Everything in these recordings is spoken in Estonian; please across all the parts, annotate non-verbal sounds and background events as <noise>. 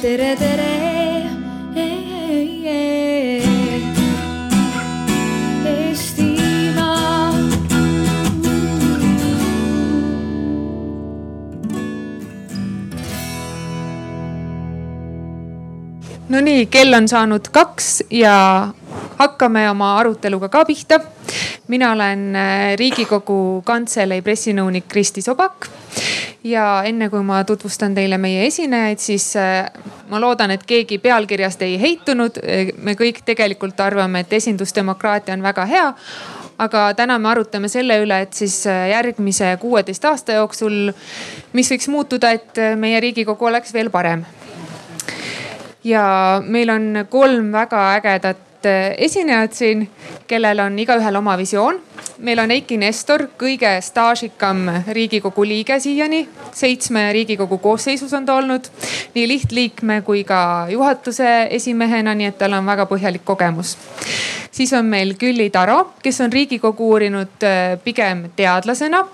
tere, tere. Eestimaa. Nonii, kell on saanud kaks ja hakkame oma aruteluga ka pihta. mina olen äh, Riigikogu Kantselei pressinõunik Kristi Sobak. Ja enne kui ma tutvustan teile meie esinejaid, siis äh, ma loodan, et keegi pealkirjast ei heitunud. me kõik tegelikult arvame, et esindusdemokraatia on väga hea aga täna me arutame selle üle, et siis äh, järgmise kuueteist aasta jooksul, mis võiks muutuda, et meie Riigikogu oleks veel parem ja meil on kolm väga ägedat äh, esinejat siin, kellel on igaühel oma visioon. meil on Eiki Nestor, kõige staažikam riigikogu liige siiani, seitsme riigikogu koosseisus on ta olnud nii lihtliikme kui ka juhatuse esimehena, nii et tal on väga põhjalik kogemus. siis on meil Külli Taro, kes on riigikogu uurinud äh, pigem teadlasena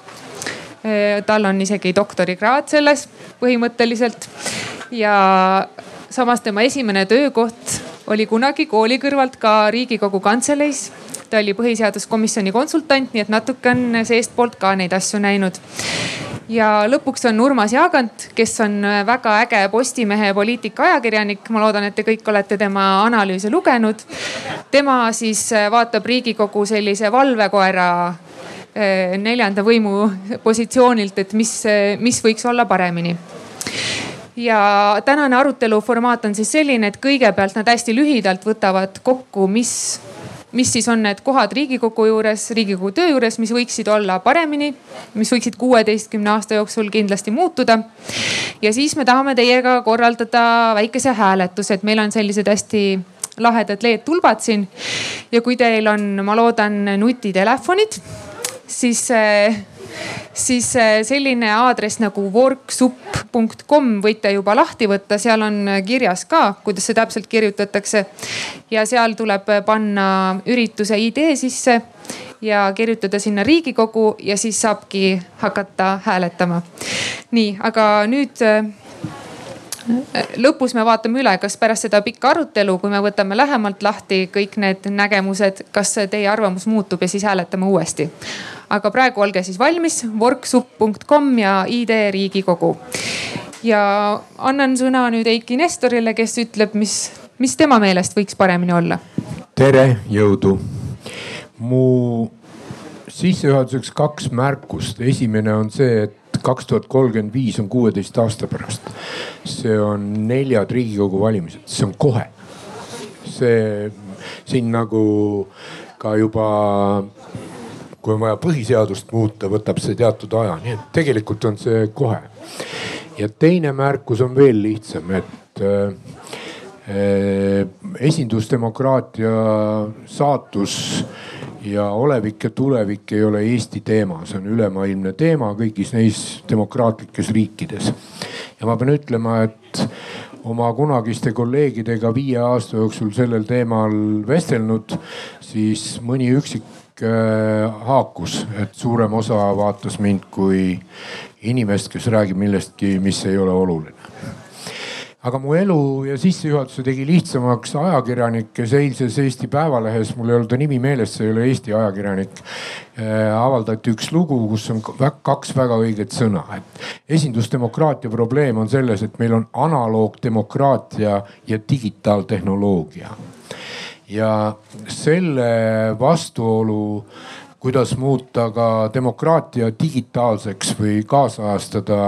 Äh, tal on isegi doktorikraad selles põhimõtteliselt ja samas tema esimene töökoht oli kunagi kooli kõrvalt ka Riigikogu Kantseleis. ta oli põhiseaduskomisjoni konsultant, nii et natuke on seestpoolt ka neid asju näinud. ja lõpuks on Urmas Jaagant, kes on väga äge Postimehe poliitikaajakirjanik. ma loodan, et te kõik olete tema analüüse lugenud. tema siis vaatab Riigikogu sellise valvekoera eh, neljanda võimu positsioonilt, et mis, mis võiks olla paremini ja tänane arutelu formaat on siis selline, et kõigepealt nad hästi lühidalt võtavad kokku, mis, mis siis on need kohad Riigikogu juures, Riigikogu töö juures, mis võiksid olla paremini, mis võiksid kuueteistkümne aasta jooksul kindlasti muutuda. ja siis me tahame teiega korraldada väikese hääletuse, et meil on sellised hästi lahedad LED-tulbad siin. ja kui teil on, ma loodan, nutitelefonid, siis siis äh, selline aadress nagu worksupp.com võite juba lahti võtta, seal on kirjas ka, kuidas see täpselt kirjutatakse. ja seal tuleb panna ürituse idee sisse ja kirjutada sinna Riigikogu ja siis saabki hakata hääletama. nii, aga nüüd äh, lõpus me vaatame üle, kas pärast seda pikka arutelu, kui me võtame lähemalt lahti kõik need nägemused, kas teie arvamus muutub ja siis hääletame uuesti. Aga praegu olge siis valmis, worksupp.com ja ID Riigikogu. ja annan sõna nüüd Eiki Nestorile, kes ütleb, mis, mis tema meelest võiks paremini olla. tere, jõudu. mu sissejuhatuseks kaks märkust. esimene on see, et kaks tuhat kolmkümmend viis on kuueteist aasta pärast. see on neljad riigikogu valimised, see on kohe. see siin nagu ka juba, kui on vaja põhiseadust muuta, võtab see teatud aja, nii et tegelikult on see kohe. ja teine märkus on veel lihtsam, et äh, esindusdemokraatia saatus ja olevik ja tulevik ei ole Eesti teema, see on ülemaailmne teema kõigis neis demokraatlikes riikides. ja ma pean ütlema, et oma kunagiste kolleegidega viie aasta jooksul sellel teemal vestelnud, siis mõni üksik äh, haakus, et suurem osa vaatas mind kui inimest, kes räägib millestki, mis ei ole oluline aga mu elu ja sissejuhatuse tegi lihtsamaks ajakirjanik, kes eilses Eesti Päevalehes, mul ei olnud ta nimi meeles, see ei ole Eesti ajakirjanik äh,. avaldati üks lugu, kus on kaks väga õiget sõna, et esindusdemokraatia probleem on selles, et meil on analoogdemokraatia ja digitaaltehnoloogia. Ja selle vastuolu kuidas muuta ka demokraatia digitaalseks või kaasajastada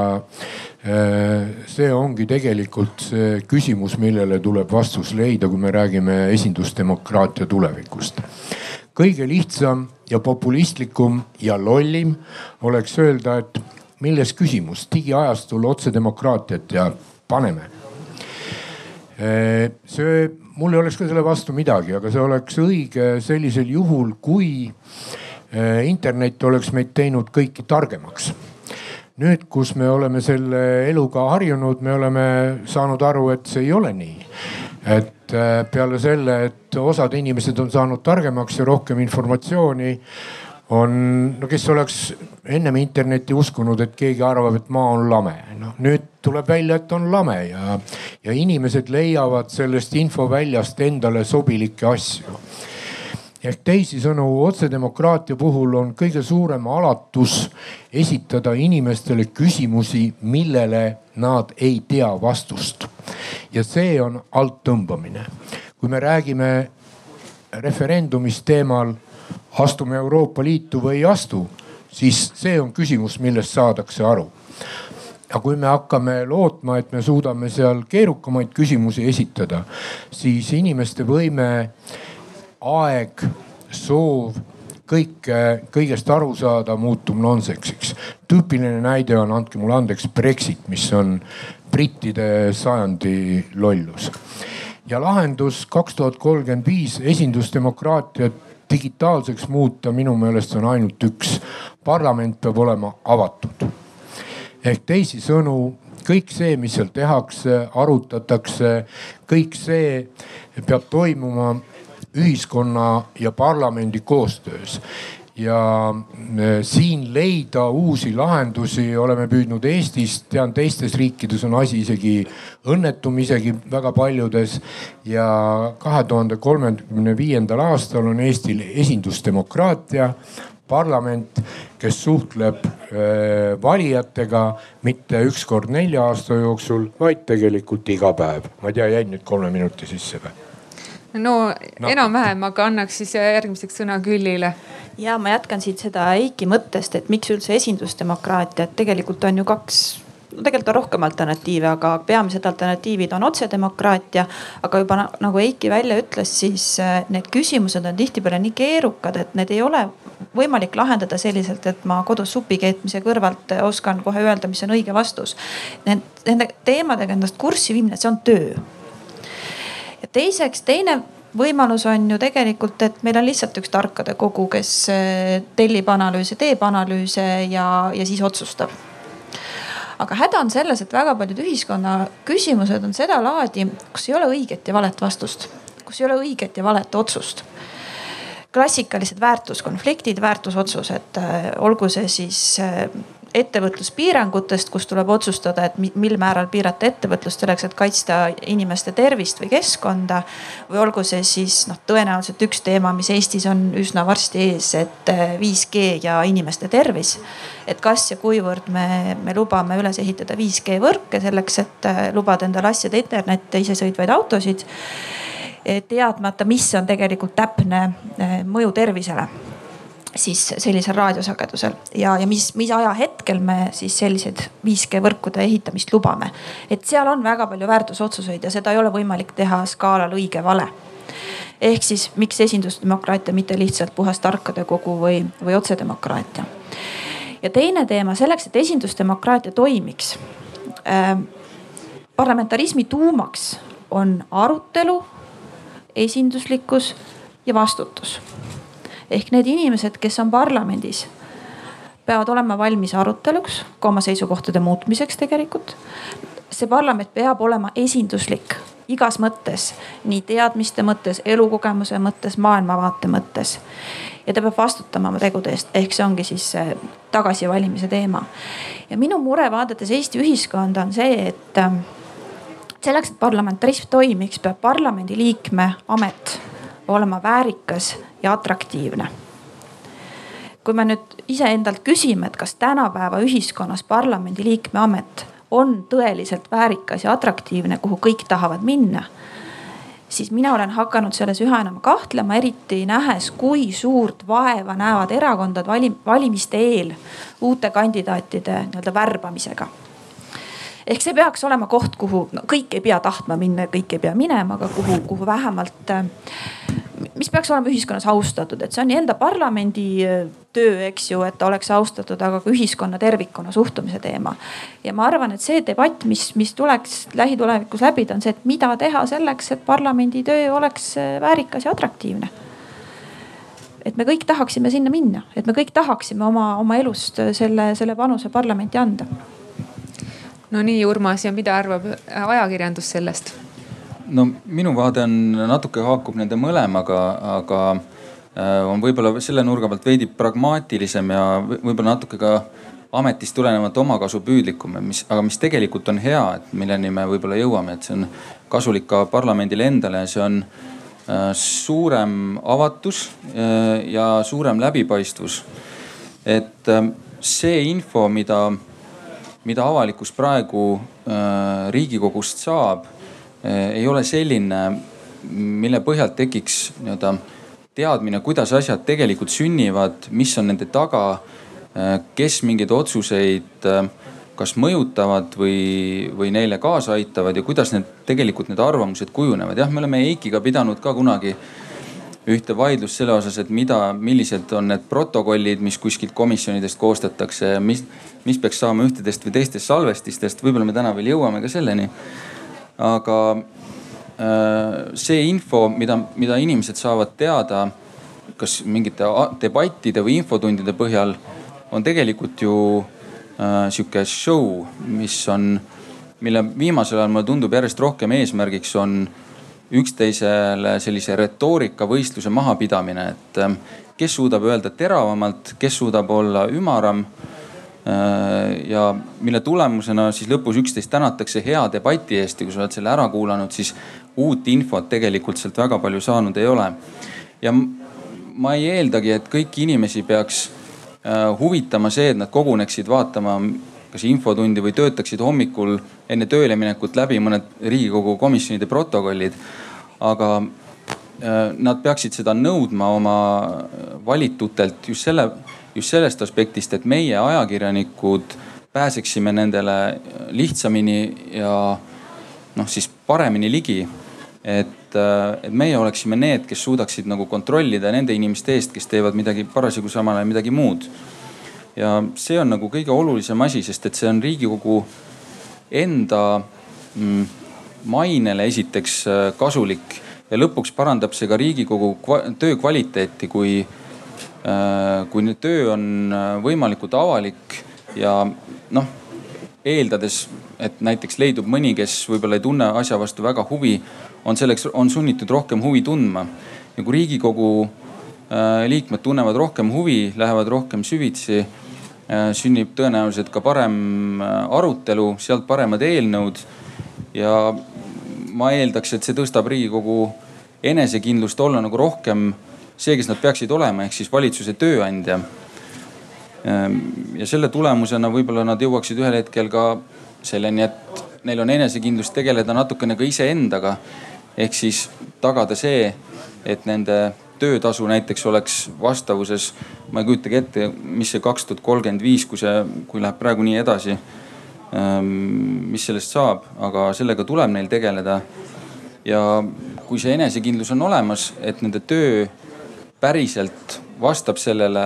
Äh, see ongi tegelikult see küsimus, millele tuleb vastus leida, kui me räägime esindusdemokraatia tulevikust. kõige lihtsam ja populistlikum ja lollim oleks öelda, et milles küsimus, digiajastul otsedemokraatiat ja paneme. Äh, see, mul ei oleks ka selle vastu midagi, aga see oleks õige sellisel juhul, kui äh, internet oleks meid teinud kõiki targemaks nüüd, kus me oleme selle eluga harjunud, me oleme saanud aru, et see ei ole nii. et äh, peale selle, et osad inimesed on saanud targemaks ja rohkem informatsiooni, on, no kes oleks ennem internetti uskunud, et keegi arvab, et maa on lame. noh nüüd tuleb välja, et on lame ja, ja inimesed leiavad sellest infoväljast endale sobilikke asju ehk teisisõnu otsedemokraatia puhul on kõige suurem alatus esitada inimestele küsimusi, millele nad ei tea vastust. ja see on alttõmbamine. kui me räägime referendumist teemal astume Euroopa Liitu või ei astu, siis see on küsimus, millest saadakse aru. ja kui me hakkame lootma, et me suudame seal keerukamaid küsimusi esitada, siis inimeste võime, aeg, soov kõike, kõigest aru saada muutub nonsensiks. tüüpiline näide on, andke mulle andeks, Brexit, mis on brittide sajandi lollus. ja lahendus kaks tuhat kolmkümmend viis esindusdemokraatiat digitaalseks muuta, minu meelest on ainult üks. parlament peab olema avatud. ehk teisisõnu, kõik see, mis seal tehakse, arutatakse, kõik see peab toimuma ühiskonna ja parlamendi koostöös ja e, siin leida uusi lahendusi oleme püüdnud Eestis, tean teistes riikides on asi isegi õnnetum, isegi väga paljudes. ja kahe tuhande kolmekümne viiendal aastal on Eestil esindusdemokraatia parlament, kes suhtleb äh, valijatega mitte üks kord nelja aasta jooksul, vaid tegelikult iga päev. ma ei tea, jäin nüüd kolme minuti sisse või? No, no. enam-vähem, aga annaks siis järgmiseks sõna Küllile. ja ma jätkan siit seda Eiki mõttest, et miks üldse esindusdemokraatia, et tegelikult on ju kaks no tegelikult on rohkem alternatiive, aga peamised alternatiivid on otsedemokraatia. aga juba nagu Eiki välja ütles, siis äh, need küsimused on tihtipeale nii keerukad, et need ei ole võimalik lahendada selliselt, et ma kodus supi keetmise kõrvalt oskan kohe öelda, mis on õige vastus. Nende teemadega ennast kurssi viimine, see on töö ja teiseks, teine võimalus on ju tegelikult, et meil on lihtsalt üks tarkade kogu, kes eh, tellib analüüse, teeb analüüse ja, ja siis otsustab. aga häda on selles, et väga paljud ühiskonna küsimused on sedalaadi, kus ei ole õiget ja valet vastust, kus ei ole õiget ja valet otsust klassikalised väärtuskonfliktid, väärtusotsused, eh, olgu see siis eh, ettevõtluspiirangutest, kus tuleb otsustada, et mil määral piirata ettevõtlust selleks, et kaitsta inimeste tervist või keskkonda. või olgu see siis noh, tõenäoliselt üks teema, mis Eestis on üsna varsti ees, et 5G eh, ja inimeste tervis. et kas ja kuivõrd me, me lubame üles ehitada 5G võrke selleks, et eh, lubada endale asjade internetti, isesõitvaid autosid eh, teadmata, mis on tegelikult täpne mõju tervisele siis sellisel raadiosagedusel ja, ja mis, mis ajahetkel me siis selliseid 5G võrkude ehitamist lubame. et seal on väga palju väärtusotsuseid ja seda ei ole võimalik teha skaalal õige-vale ehk siis miks esindusdemokraatia, mitte lihtsalt puhas tarkade kogu või, või otsedemokraatia. ja teine teema selleks, et esindusdemokraatia toimiks äh,. parlamentarismi tuumaks on arutelu, esinduslikkus ja vastutus ehk need inimesed, kes on parlamendis, peavad olema valmis aruteluks, ka oma seisukohtade muutmiseks tegelikult. see parlament peab olema esinduslik igas mõttes, nii teadmiste mõttes, elukogemuse mõttes, maailmavaate mõttes. ja ta peab vastutama oma tegude eest, ehk see ongi siis tagasivalimise teema. ja minu mure vaadates Eesti ühiskonda on see, et ähm, selleks, et parlamentarism toimiks, peab parlamendiliikme amet olema väärikas ja atraktiivne. kui me nüüd iseendalt küsime, et kas tänapäeva ühiskonnas parlamendiliikme amet on tõeliselt väärikas ja atraktiivne, kuhu kõik tahavad minna siis mina olen hakanud selles üha enam kahtlema, eriti nähes, kui suurt vaeva näevad erakondad valim, valimiste eel uute kandidaatide nii-öelda värbamisega ehk see peaks olema koht, kuhu no, kõik ei pea tahtma minna, kõik ei pea minema, aga kuhu, kuhu vähemalt, mis peaks olema ühiskonnas austatud, et see on enda parlamendi äh, töö, eks ju, et ta oleks austatud, aga ka ühiskonna tervikuna suhtumise teema. ja ma arvan, et see debatt, mis, mis tuleks lähitulevikus läbida, on see, et mida teha selleks, et parlamendi töö oleks äh, väärikas ja atraktiivne. Et me kõik tahaksime sinna minna, et me kõik tahaksime oma, oma elust äh, selle, selle panuse parlamenti anda no nii, Urmas ja mida arvab ajakirjandus sellest? no minu vaade on natuke haakub nende mõlemaga, aga on võib-olla selle nurga pealt veidi pragmaatilisem ja võib-olla natuke ka ametist tulenevalt omakasupüüdlikum, mis, aga mis tegelikult on hea, et milleni me võib-olla jõuame, et see on kasulik ka parlamendile endale, see on äh, suurem avatus äh, ja suurem läbipaistvus. et äh, see info, mida, mida avalikkus praegu riigikogust saab, ei ole selline, mille põhjalt tekiks nii-öelda teadmine, kuidas asjad tegelikult sünnivad, mis on nende taga Äh, kes mingeid otsuseid äh, kas mõjutavad või, või neile kaasa aitavad ja kuidas need tegelikult need arvamused kujunevad. jah, me oleme Eikiga pidanud ka kunagi ühte vaidlust selle osas, et mida, millised on need protokollid, mis kuskilt komisjonidest koostatakse, mis, mis peaks saama ühtedest või teistest salvestistest. võib-olla me täna veel jõuame ka selleni. aga äh, see info, mida, mida inimesed saavad teada, kas mingite debattide või infotundide põhjal on tegelikult ju äh, sihuke show, mis on, mille viimasel ajal mulle tundub järjest rohkem eesmärgiks on üksteisele sellise retoorikavõistluse mahapidamine, et äh, kes suudab öelda teravamalt, kes suudab olla ümaram äh,. ja mille tulemusena siis lõpus üksteist tänatakse hea debati eest ja kui sa oled selle ära kuulanud, siis uut infot tegelikult sealt väga palju saanud ei ole. ja ma ei eeldagi, et kõiki inimesi peaks Äh, huvitama see, et nad koguneksid vaatama kas infotundi või töötaksid hommikul enne tööle minekut läbi mõned riigikogu komisjonide protokollid. aga äh, nad peaksid seda nõudma oma valitutelt just selle, just sellest aspektist, et meie ajakirjanikud pääseksime nendele lihtsamini ja noh, siis paremini ligi. et, äh, et meie oleksime need, kes suudaksid nagu kontrollida nende inimeste eest, kes teevad midagi parasjagu samal ajal midagi muud. Ja see on nagu kõige olulisem asi, sest et see on Riigikogu enda mm, mainele esiteks äh, kasulik ja lõpuks parandab see ka Riigikogu töö kvaliteeti, kui, äh, kui töö on võimalikult avalik ja noh, eeldades, et näiteks leidub mõni, kes võib-olla ei tunne asja vastu väga huvi on selleks, on sunnitud rohkem huvi tundma. ja kui riigikogu äh, liikmed tunnevad rohkem huvi, lähevad rohkem süvitsi, äh, sünnib tõenäoliselt ka parem äh, arutelu, sealt paremad eelnõud. ja ma eeldaks, et see tõstab riigikogu enesekindlust olla nagu rohkem see, kes nad peaksid olema, ehk siis valitsuse tööandja. ja selle tulemusena võib-olla nad jõuaksid ühel hetkel ka selleni, et neil on enesekindlust tegeleda natukene ka iseendaga ehk siis tagada see, et nende töötasu näiteks oleks vastavuses, ma ei kujutagi ette, mis see kaks tuhat kolmkümmend viis, kui see, kui läheb praegu nii edasi. Ähm, mis sellest saab, aga sellega tuleb neil tegeleda. ja kui see enesekindlus on olemas, et nende töö päriselt vastab sellele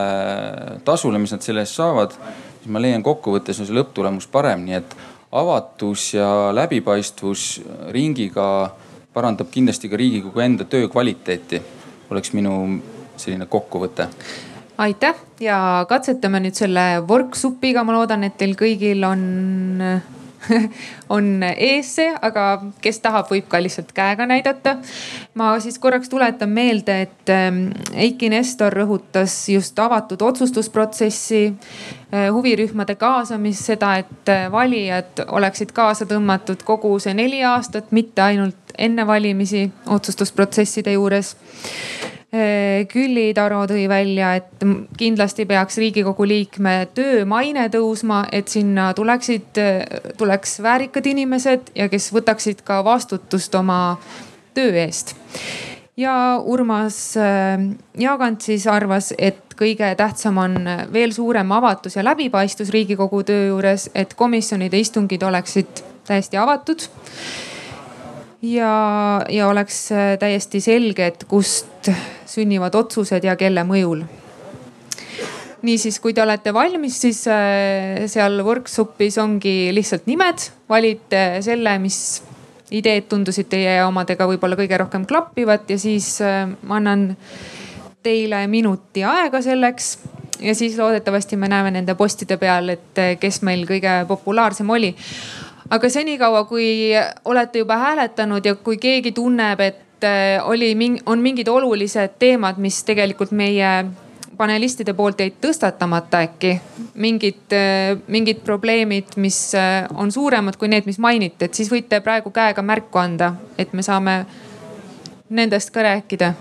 tasule, mis nad selle eest saavad, siis ma leian kokkuvõttes on see lõpptulemus parem, nii et avatus ja läbipaistvus ringiga parandab kindlasti ka Riigikogu enda töö kvaliteeti, oleks minu selline kokkuvõte aitäh ja katsetame nüüd selle vorksupiga, ma loodan, et teil kõigil on <laughs> on ees see, aga kes tahab, võib ka lihtsalt käega näidata. ma siis korraks tuletan meelde, et ähm, Eiki Nestor rõhutas just avatud otsustusprotsessi, äh, huvirühmade kaasamist, seda, et äh, valijad oleksid kaasa tõmmatud kogu see neli aastat, mitte ainult enne valimisi otsustusprotsesside juures. Äh, Külli Taro tõi välja, et kindlasti peaks riigikogu liikme töö maine tõusma, et sinna tuleksid, tuleks väärikad inimesed ja kes võtaksid ka vastutust oma töö eest ja Urmas äh, Jaagant siis arvas, et kõige tähtsam on veel suurem avatus ja läbipaistvus riigikogu töö juures, et komisjonide istungid oleksid täiesti avatud ja, ja oleks äh, täiesti selge, et kust sünnivad otsused ja kelle mõjul. niisiis, kui te olete valmis, siis äh, seal workshop'is ongi lihtsalt nimed, valite selle, mis ideed tundusid teie omadega võib-olla kõige rohkem klappivat ja siis äh, ma annan teile minuti aega selleks. Ja siis loodetavasti me näeme nende postide peal, et kes meil kõige populaarsem oli aga senikaua, kui olete juba hääletanud ja kui keegi tunneb, et äh, oli, on mingid olulised teemad, mis tegelikult meie panelistide poolt jäid tõstatamata äkki mingid, äh, mingid probleemid, mis äh, on suuremad kui need, mis mainiti, et siis võite praegu käega märku anda, et me saame nendest ka rääkida.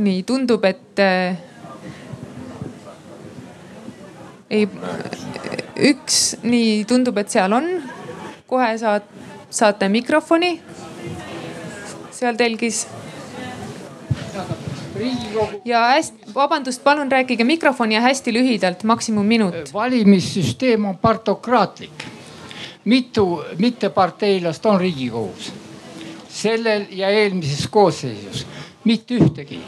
nii tundub, et ei, üks, nii tundub, et seal on. kohe saad, saate mikrofoni seal telgis ja hästi, vabandust, palun rääkige mikrofoni ja hästi lühidalt, maksimum minut. valimissüsteem on partokraatlik. mitu mitteparteilast on riigikogus? sellel ja eelmises koosseisus mitte ühtegi.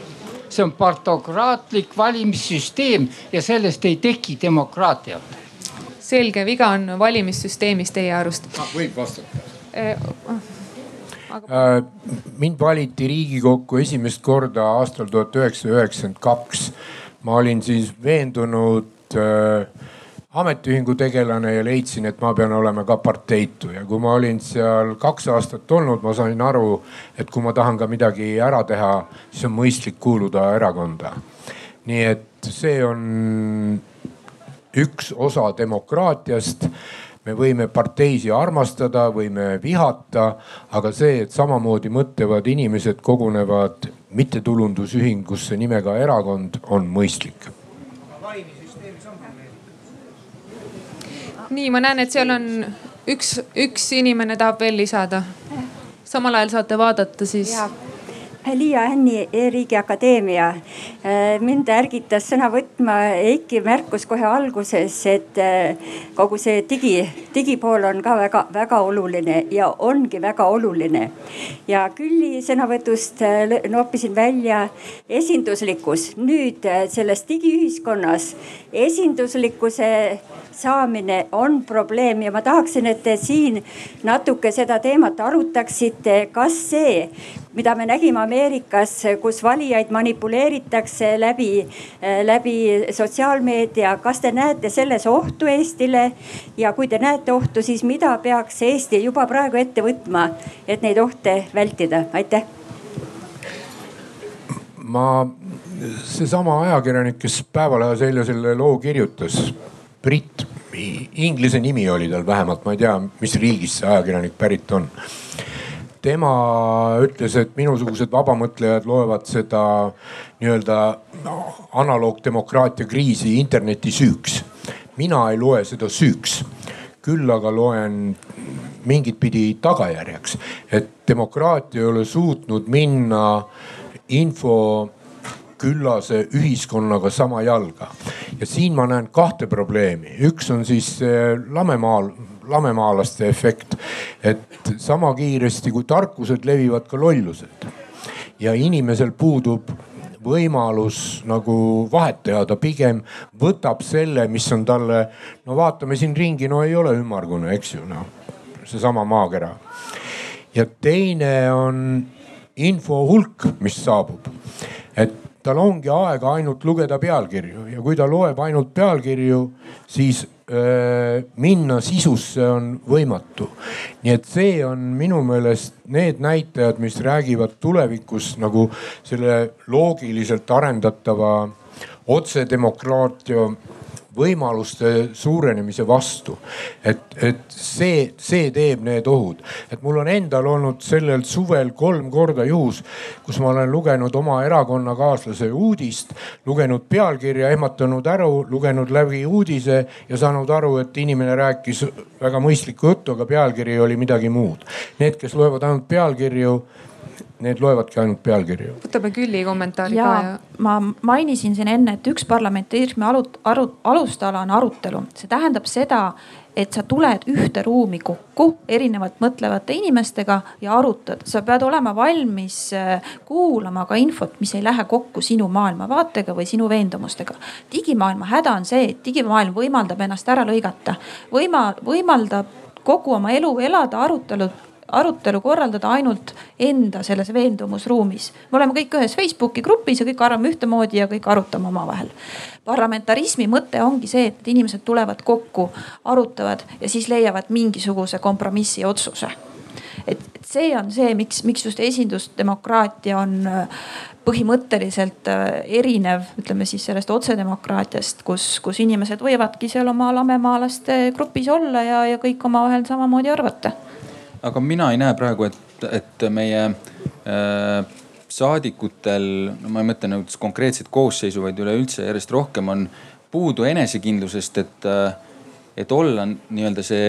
see on partokraatlik valimissüsteem ja sellest ei teki demokraatiat. Selge, viga on valimissüsteemis teie arust? võib vastata eh, aga... Äh, mind valiti Riigikokku esimest korda aastal tuhat üheksasada üheksakümmend kaks. ma olin siis veendunud äh, ametiühingu tegelane ja leidsin, et ma pean olema ka parteitu ja kui ma olin seal kaks aastat olnud, ma sain aru, et kui ma tahan ka midagi ära teha, siis on mõistlik kuuluda erakonda. nii et see on üks osa demokraatiast me võime parteisi armastada, võime vihata, aga see, et samamoodi mõtlevad inimesed kogunevad mittetulundusühingusse nimega erakond, on mõistlik. nii, ma näen, et seal on üks, üks inimene tahab veel lisada. samal ajal saate vaadata siis ja Liia Hänni E-riigi Akadeemia. Äh, mind ärgitas sõna võtma Eiki märkus kohe alguses, et äh, kogu see digi, digipool on ka väga-väga oluline ja ongi väga oluline. ja Külli sõnavõtust äh, noppisin välja esinduslikkus. nüüd selles digiühiskonnas esinduslikkuse saamine on probleem ja ma tahaksin, et te siin natuke seda teemat arutaksite, kas see, mida me nägime Ameerikas, kus valijaid manipuleeritakse läbi, läbi sotsiaalmeedia, kas te näete selles ohtu Eestile? ja kui te näete ohtu, siis mida peaks Eesti juba praegu ette võtma, et neid ohte vältida? aitäh. ma, seesama ajakirjanik, kes Päevalehes eile selle loo kirjutas Brit, inglise nimi oli tal vähemalt, ma ei tea, mis riigist see ajakirjanik pärit on. Tema ütles, et minusugused vabamõtlejad loevad seda nii-öelda analoogdemokraatia kriisi interneti süüks. mina ei loe seda süüks, küll aga loen mingit pidi tagajärjeks, et demokraatia ei ole suutnud minna info küllase ühiskonnaga sama jalga. ja siin ma näen kahte probleemi, üks on siis lamemaal, lamemaalaste efekt, et sama kiiresti kui tarkused levivad ka lollused. ja inimesel puudub võimalus nagu vahet teha, ta pigem võtab selle, mis on talle, no vaatame siin ringi, no ei ole ümmargune, eks ju, noh seesama maakera. ja teine on info hulk, mis saabub. et tal ongi aega ainult lugeda pealkirju ja kui ta loeb ainult pealkirju, siis minna sisusse on võimatu. nii et see on minu meelest need näitajad, mis räägivad tulevikus nagu selle loogiliselt arendatava otsedemokraatia võimaluste suurenemise vastu. et, et see, see teeb need ohud, et mul on endal olnud sellel suvel kolm korda juhus, kus ma olen lugenud oma erakonnakaaslase uudist, lugenud pealkirja, ehmatanud ära, lugenud läbi uudise ja saanud aru, et inimene rääkis väga mõistlikku juttu, aga pealkiri oli midagi muud. Need, kes loevad ainult pealkirju need loevadki ainult pealkirju. võtame Külli kommentaari ja, ka ja. ma mainisin siin enne, et üks parlamentarismi alut, aru, alustala on arutelu, see tähendab seda, et sa tuled ühte ruumi kokku erinevalt mõtlevate inimestega ja arutad. sa pead olema valmis äh, kuulama ka infot, mis ei lähe kokku sinu maailmavaatega või sinu veendumustega. digimaailma häda on see, et digimaailm võimaldab ennast ära lõigata, võima-, võimaldab kogu oma elu elada arutelud arutelu korraldada ainult enda selles veendumusruumis. me oleme kõik ühes Facebooki grupis ja kõik arvame ühtemoodi ja kõik arutame omavahel. parlamentarismi mõte ongi see, et inimesed tulevad kokku, arutavad ja siis leiavad mingisuguse kompromissi otsuse et see on see, miks, miks just esindusdemokraatia on põhimõtteliselt erinev, ütleme siis sellest otsedemokraatiast, kus, kus inimesed võivadki seal oma lamemaalaste grupis olla ja, ja kõik omavahel samamoodi arvata. Aga mina ei näe praegu, et, et meie äh, saadikutel, no ma ei mõtle nüüd konkreetset koosseisu, vaid üleüldse järjest rohkem on puudu enesekindlusest, et, et olla nii-öelda see,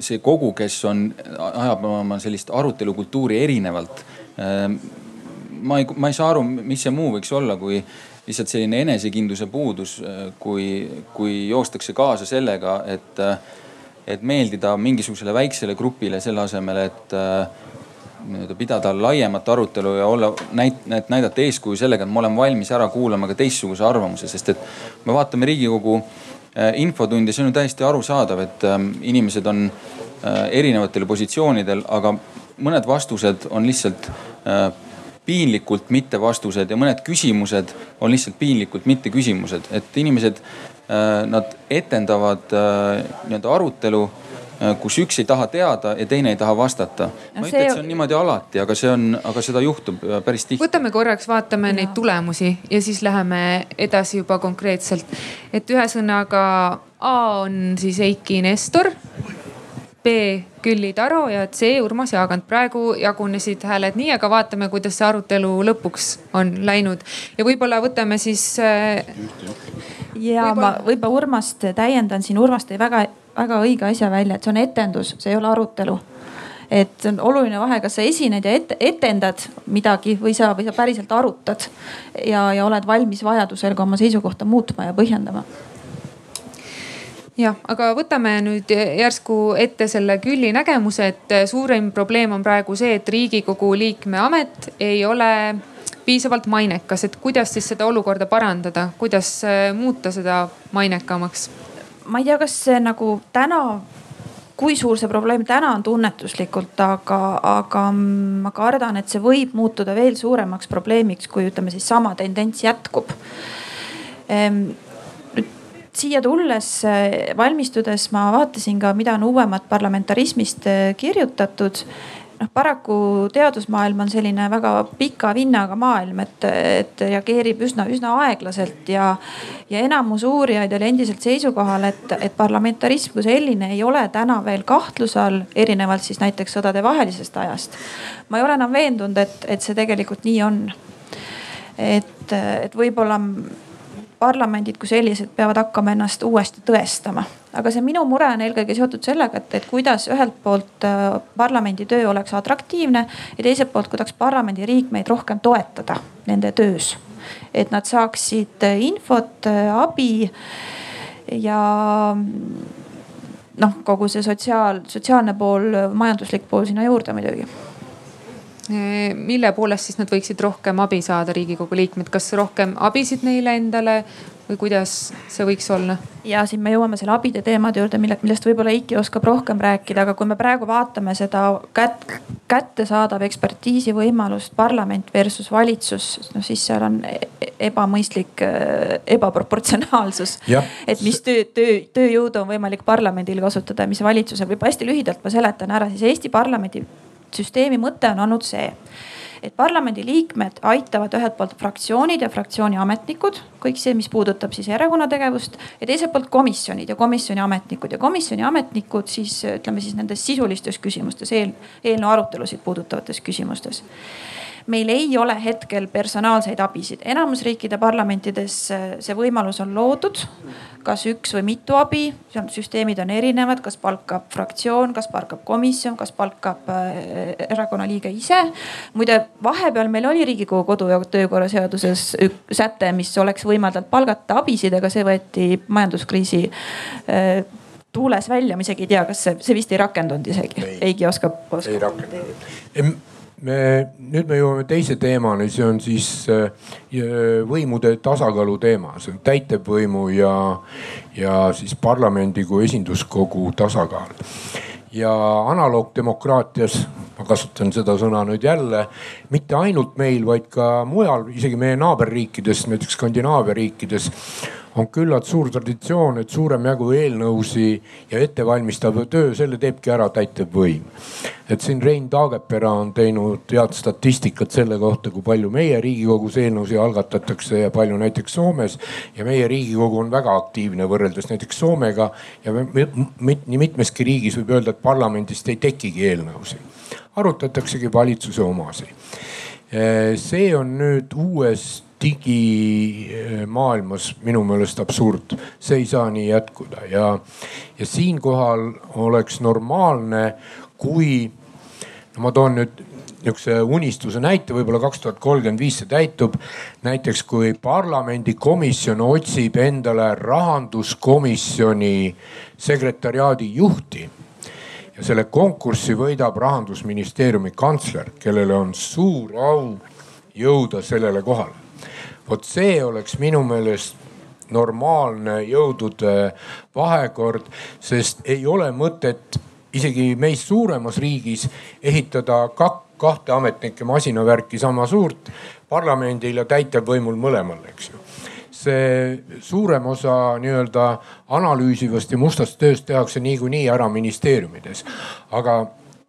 see kogu, kes on, ajab oma sellist arutelukultuuri erinevalt. ma ei, ma ei saa aru, mis see muu võiks olla, kui lihtsalt selline enesekindluse puudus, kui, kui joostakse kaasa sellega, et, et meeldida mingisugusele väiksele grupile selle asemel, et nii-öelda pidada laiemat arutelu ja olla, näit-, näidata eeskuju sellega, et ma olen valmis ära kuulama ka teistsuguse arvamuse, sest et me vaatame Riigikogu äh, infotundi, see on ju täiesti arusaadav, et ähm, inimesed on äh, erinevatel positsioonidel, aga mõned vastused on lihtsalt äh, piinlikult mitte vastused ja mõned küsimused on lihtsalt piinlikult mitte küsimused, et inimesed, nad etendavad nii-öelda arutelu Äh, kus üks ei taha teada ja teine ei taha vastata. ma ei ütle, et see on niimoodi alati, aga see on, aga seda juhtub äh, päris tihti. võtame korraks, vaatame ja. neid tulemusi ja siis läheme edasi juba konkreetselt. et ühesõnaga A on siis Eiki Nestor. B Külli Taro ja C Urmas Jaagant. praegu jagunesid hääled nii, aga vaatame, kuidas see arutelu lõpuks on läinud ja võib-olla võtame siis. Äh, ja ma võib-olla Urmast täiendan siin, Urmas tõi väga väga õige asja välja, et see on etendus, see ei ole arutelu et see on oluline vahe, kas sa esined ja et, etendad midagi või sa, või sa päriselt arutad ja, ja oled valmis vajadusel ka oma seisukohta muutma ja põhjendama jah, aga võtame nüüd järsku ette selle Külli nägemuse, et suurim probleem on praegu see, et riigikogu liikme amet ei ole piisavalt mainekas, et kuidas siis seda olukorda parandada, kuidas muuta seda mainekamaks? Ma ei tea, kas see nagu täna kui suur see probleem täna on tunnetuslikult, aga, aga ma kardan, et see võib muutuda veel suuremaks probleemiks, kui ütleme siis sama tendents jätkub. Ehm, siia tulles, valmistudes ma vaatasin ka, mida on uuemat parlamentarismist kirjutatud noh, paraku teadusmaailm on selline väga pika vinnaga maailm, et, et reageerib üsna, üsna aeglaselt ja, ja enamus uurijaid oli endiselt seisukohal, et, et parlamentarism kui selline ei ole täna veel kahtluse all, erinevalt siis näiteks sõdadevahelisest ajast. ma ei ole enam veendunud, et, et see tegelikult nii on. et, et võib-olla parlamendid kui sellised peavad hakkama ennast uuesti tõestama. aga see minu mure on eelkõige seotud sellega, et, et kuidas ühelt poolt äh, parlamendi töö oleks atraktiivne ja teiselt poolt, kuidas parlamendi liikmeid rohkem toetada nende töös. et nad saaksid äh, infot, äh, abi ja noh, kogu see sotsiaal, sotsiaalne pool, majanduslik pool sinna juurde muidugi mille poolest siis nad võiksid rohkem abi saada, riigikogu liikmed, kas rohkem abisid neile endale või kuidas see võiks olla? ja siin me jõuame selle abide teemade juurde, mille, millest võib-olla Eiki oskab rohkem rääkida, aga kui me praegu vaatame seda kät, kättesaadav ekspertiisi võimalust parlament versus valitsus, noh siis seal on e-, ebamõistlik ebaproportsionaalsus. et mis töö, töö, tööjõudu on võimalik parlamendil kasutada ja mis valitsusel, võib-olla hästi lühidalt ma seletan ära siis Eesti parlamendi süsteemi mõte on olnud see, et parlamendiliikmed aitavad ühelt poolt fraktsioonid ja fraktsiooni ametnikud, kõik see, mis puudutab siis erakonna tegevust ja teiselt poolt komisjonid ja komisjoni ametnikud. Ja komisjoni ametnikud siis ütleme siis nendes sisulistes küsimustes eel,, eelnõu arutelusid puudutavates küsimustes meil ei ole hetkel personaalseid abisid, enamus riikide parlamentides äh, see võimalus on loodud. kas üks või mitu abi, süsteemid on erinevad, kas palkab fraktsioon, kas palkab komisjon, kas palkab äh, erakonna liige ise. muide, vahepeal meil oli riigikogu kodu- ja töökorra seaduses säte, mis oleks võimaldanud palgata abisid, aga see võeti majanduskriisi äh, tuules välja, ma isegi ei tea, kas see, see vist ei rakendunud isegi, Eigi oskab, oskab. ei rakendunud me nüüd me jõuame teise teemani, see on siis äh, võimude tasakaalu teema, see on täitevvõimu ja, ja siis parlamendi kui esinduskogu tasakaal. ja analoogdemokraatias, ma kasutan seda sõna nüüd jälle, mitte ainult meil, vaid ka mujal, isegi meie naaberriikides, näiteks Skandinaavia riikides on küllalt suur traditsioon, et suurem jagu eelnõusi ja ettevalmistav töö, selle teebki ära täitevvõim. et siin Rein Taagepera on teinud head statistikat selle kohta, kui palju meie Riigikogus eelnõusid algatatakse ja palju näiteks Soomes. ja meie Riigikogu on väga aktiivne võrreldes näiteks Soomega ja nii mitmeski riigis võib öelda, et parlamendist ei tekigi eelnõusid. arutataksegi valitsuse omasid. see on nüüd uues digimaailmas minu meelest absurd, see ei saa nii jätkuda ja, ja siinkohal oleks normaalne, kui no ma toon nüüd nihukese unistuse näite, võib-olla kaks tuhat kolmkümmend viis see täitub. näiteks kui parlamendikomisjon otsib endale rahanduskomisjoni sekretariaadi juhti ja selle konkursi võidab rahandusministeeriumi kantsler, kellele on suur au jõuda sellele kohale. Vot see oleks minu meelest normaalne jõudude vahekord, sest ei ole mõtet isegi meist suuremas riigis ehitada kak, kahte ametnike masinavärki sama suurt parlamendil ja täitevvõimul mõlemal, eks ju see suurem osa nii-öelda analüüsivast ja mustast tööst tehakse niikuinii ära ministeeriumides. aga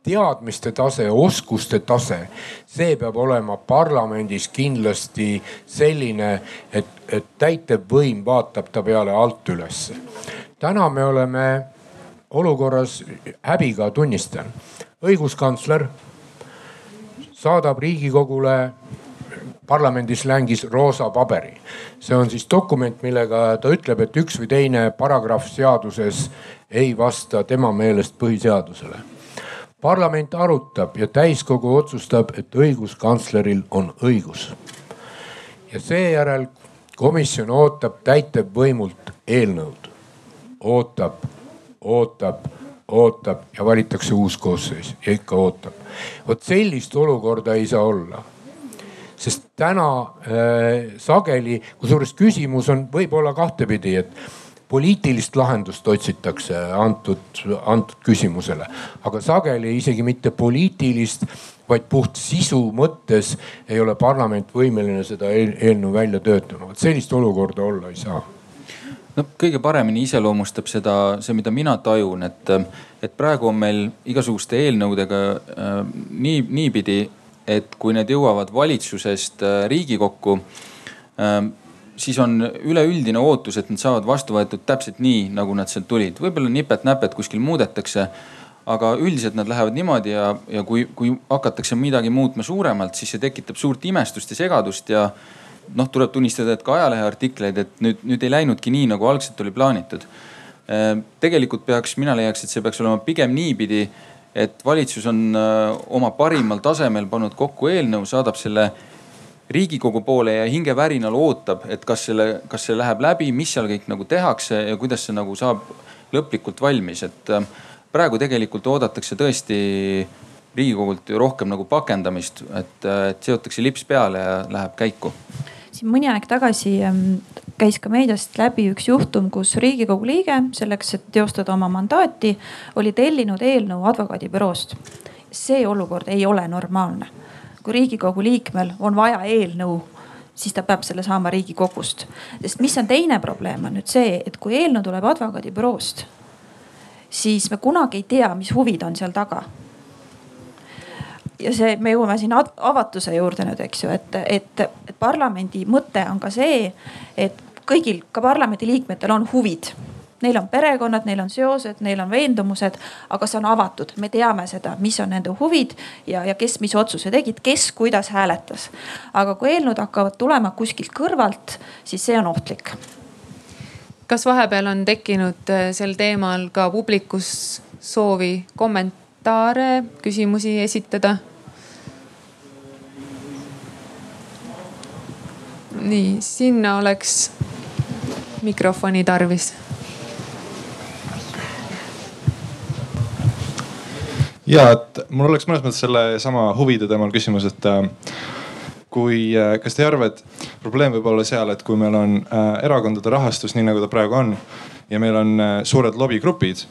teadmiste tase, oskuste tase, see peab olema parlamendis kindlasti selline, et, et täitevvõim vaatab ta peale alt ülesse. täna me oleme olukorras häbiga tunnistan. õiguskantsler saadab riigikogule parlamendi slängis roosa paberi. see on siis dokument, millega ta ütleb, et üks või teine paragrahv seaduses ei vasta tema meelest põhiseadusele. Parlament arutab ja täiskogu otsustab, et õiguskantsleril on õigus. ja seejärel komisjon ootab täitevvõimult eelnõud, ootab ootab, ootab ja valitakse uus koosseis ja ikka ootab. vot sellist olukorda ei saa olla sest täna äh, sageli, kusjuures küsimus on võib-olla kahtepidi, et poliitilist lahendust otsitakse antud, antud küsimusele, aga sageli isegi mitte poliitilist, vaid puht sisu mõttes ei ole parlament võimeline seda eelnõu välja töötama. vot sellist olukorda olla ei saa no kõige paremini iseloomustab seda, see, mida mina tajun, et, et praegu on meil igasuguste eelnõudega äh, nii, niipidi, et kui need jõuavad valitsusest äh, Riigikokku äh,, siis on üleüldine ootus, et need saavad vastu võetud täpselt nii, nagu nad sealt tulid. võib-olla nipet-näpet kuskil muudetakse aga üldiselt nad lähevad niimoodi ja, ja kui, kui hakatakse midagi muutma suuremalt, siis see tekitab suurt imestust ja segadust ja noh, tuleb tunnistada, et ka ajaleheartikleid, et nüüd, nüüd ei läinudki nii, nagu algselt oli plaanitud. Ehm, tegelikult peaks, mina leiaks, et see peaks olema pigem niipidi, et valitsus on oma parimal tasemel pannud kokku eelnõu, saadab selle riigikogu poole ja hingevärinal ootab, et kas selle, kas see läheb läbi, mis seal kõik nagu tehakse ja kuidas see nagu saab lõplikult valmis, et äh, praegu tegelikult oodatakse tõesti riigikogult ju rohkem nagu pakendamist, et, äh, et seotakse lips peale ja läheb käiku siin mõni aeg tagasi ähm, käis ka meediast läbi üks juhtum, kus riigikogu liige selleks, et teostada oma mandaati, oli tellinud eelnõu advokaadibüroost. see olukord ei ole normaalne. Kui riigikogu liikmel on vaja eelnõu siis ta peab selle saama riigikogust. sest mis on teine probleem, on nüüd see, et kui eelnõu tuleb advokaadibüroost, siis me kunagi ei tea, mis huvid on seal taga ja see, me jõuame siin avatuse juurde nüüd, eks ju, et, et, et parlamendi mõte on ka see, et kõigil, ka parlamendi liikmetel on huvid neil on perekonnad, neil on seosed, neil on veendumused, aga see on avatud, me teame seda, mis on nende huvid ja, ja kes mis otsuse tegid, kes kuidas hääletas. aga kui eelnõud hakkavad tulema kuskilt kõrvalt, siis see on ohtlik. kas vahepeal on tekkinud äh, sel teemal ka publikus soovi kommentaare, küsimusi esitada? nii, sinna oleks mikrofoni tarvis. Ja, et mul oleks mõnes mõttes sellesama huvide teemal küsimus, et äh, kui, äh, kas te ei arva, et probleem võib olla seal, et kui meil on äh, erakondade rahastus, nii nagu ta praegu on ja meil on suured lobigrupid,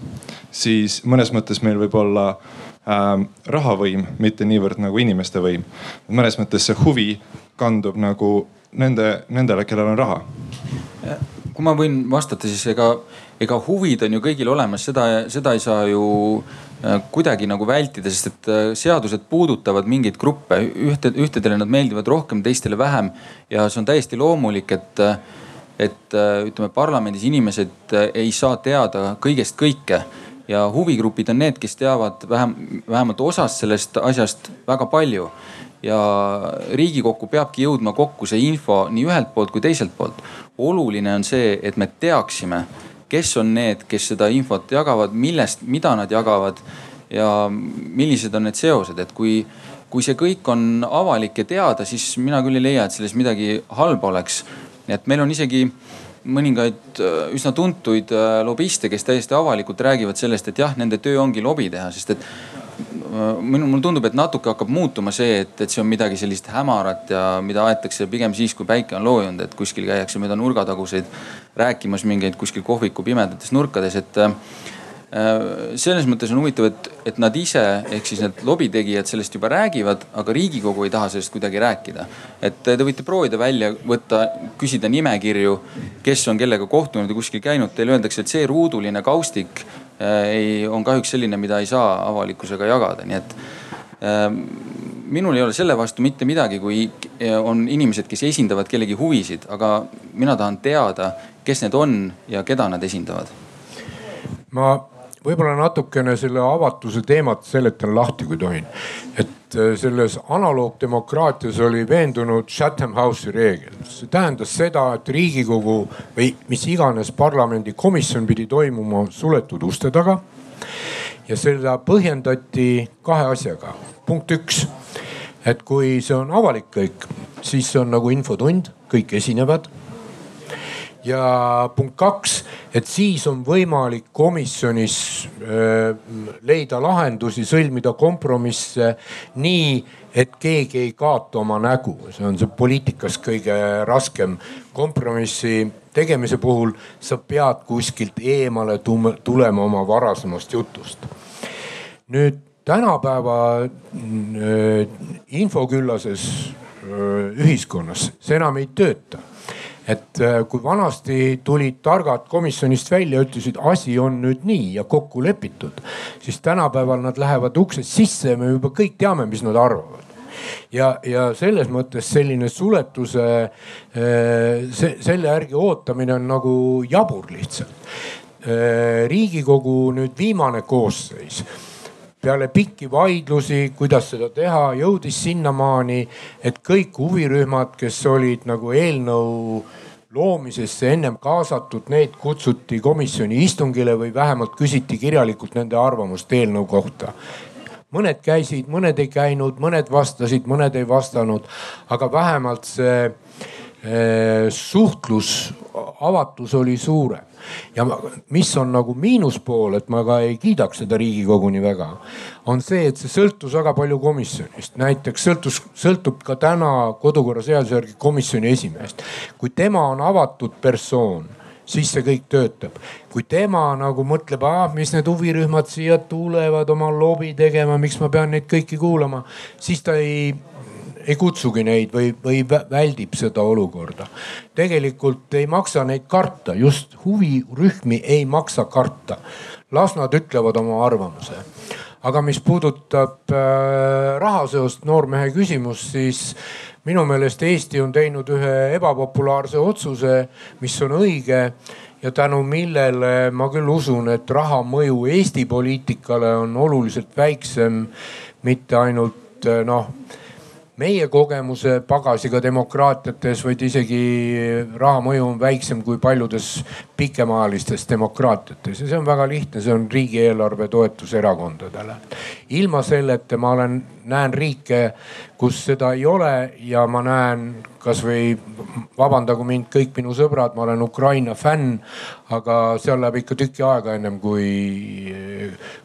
siis mõnes mõttes meil võib olla äh, rahavõim, mitte niivõrd nagu inimeste võim. mõnes mõttes see huvi kandub nagu nende, nendele, kellel on raha? kui ma võin vastata, siis ega, ega huvid on ju kõigil olemas, seda, seda ei saa ju kuidagi nagu vältida, sest et seadused puudutavad mingeid gruppe, ühte, ühtedele nad meeldivad rohkem, teistele vähem. ja see on täiesti loomulik, et, et ütleme, parlamendis inimesed ei saa teada kõigest kõike ja huvigrupid on need, kes teavad vähem, vähemalt osast sellest asjast väga palju. ja riigikokku peabki jõudma kokku see info nii ühelt poolt kui teiselt poolt. oluline on see, et me teaksime, kes on need, kes seda infot jagavad, millest, mida nad jagavad ja millised on need seosed, et kui kui see kõik on avalik ja teada, siis mina küll ei leia, et selles midagi halba oleks. et meil on isegi mõningaid äh, üsna tuntuid äh, lobiste, kes täiesti avalikult räägivad sellest, et jah, nende töö ongi lobi teha, sest et minul, mulle tundub, et natuke hakkab muutuma see, et, et see on midagi sellist hämarat ja mida aetakse pigem siis, kui päike on loojunud, et kuskil käiakse mööda nurgataguseid rääkimas mingeid kuskil kohviku pimedates nurkades, et Äh, selles mõttes on huvitav, et, et nad ise ehk siis need lobitegijad sellest juba räägivad, aga riigikogu ei taha sellest kuidagi rääkida. et te võite proovida välja võtta, küsida nimekirju, kes on kellega kohtunud ja kuskil käinud, teile öeldakse, et see ruuduline kaustik ei, on kahjuks selline, mida ei saa avalikkusega jagada, nii et äh, minul ei ole selle vastu mitte midagi, kui on inimesed, kes esindavad kellegi huvisid, aga mina tahan teada, kes need on ja keda nad esindavad. ma võib-olla natukene selle avatuse teemat seletan lahti, kui tohin. et äh, selles analoogdemokraatias oli veendunud Chatham House'i reegel. see tähendas seda, et riigikogu või mis iganes parlamendi komisjon pidi toimuma suletud uste taga. ja seda põhjendati kahe asjaga. punkt üks, et kui see on avalik kõik, siis see on nagu infotund, kõik esinevad ja punkt kaks, et siis on võimalik komisjonis äh, leida lahendusi, sõlmida kompromisse nii, et keegi ei kaota oma nägu. see on see poliitikas kõige raskem kompromissi tegemise puhul. sa pead kuskilt eemale tulema oma varasemast jutust. nüüd tänapäeva äh, infoküllases äh, ühiskonnas see enam ei tööta et äh, kui vanasti tulid targad komisjonist välja, ütlesid, asi on nüüd nii ja kokku lepitud, siis tänapäeval nad lähevad uksest sisse ja me juba kõik teame, mis nad arvavad ja, ja selles mõttes selline suletuse, äh, see, selle järgi ootamine on nagu jabur lihtsalt. Äh, riigikogu nüüd viimane koosseis peale pikki vaidlusi, kuidas seda teha, jõudis sinnamaani, et kõik huvirühmad, kes olid nagu eelnõu loomisesse ennem kaasatud, need kutsuti komisjoni istungile või vähemalt küsiti kirjalikult nende arvamust eelnõu kohta. Mõned käisid, mõned ei käinud, mõned vastasid, mõned ei vastanud, aga vähemalt see suhtlus, avatus oli suurem ja mis on nagu miinuspool, et ma ka ei kiidaks seda riigikogu nii väga, on see, et see sõltus väga palju komisjonist. näiteks sõltus, sõltub ka täna kodukorraseaduse järgi komisjoni esimehest. kui tema on avatud persoon siis see kõik töötab. kui tema nagu mõtleb, ah mis need huvirühmad siia tulevad oma lobi tegema, miks ma pean neid kõiki kuulama, siis ta ei ei kutsugi neid või, või väldib seda olukorda. tegelikult ei maksa neid karta, just huvirühmi ei maksa karta. las nad ütlevad oma arvamuse. aga mis puudutab äh, rahaseost, noormehe küsimust, siis minu meelest Eesti on teinud ühe ebapopulaarse otsuse, mis on õige ja tänu millele ma küll usun, et raha mõju Eesti poliitikale on oluliselt väiksem. mitte ainult äh, noh meie kogemuse pagasiga demokraatiates, vaid isegi raha mõju on väiksem kui paljudes pikemaajalistes demokraatiates ja see on väga lihtne, see on riigieelarve toetus erakondadele. ilma selleta ma olen, näen riike, kus seda ei ole ja ma näen kasvõi vabandagu mind kõik minu sõbrad, ma olen Ukraina fänn, aga seal läheb ikka tüki aega ennem kui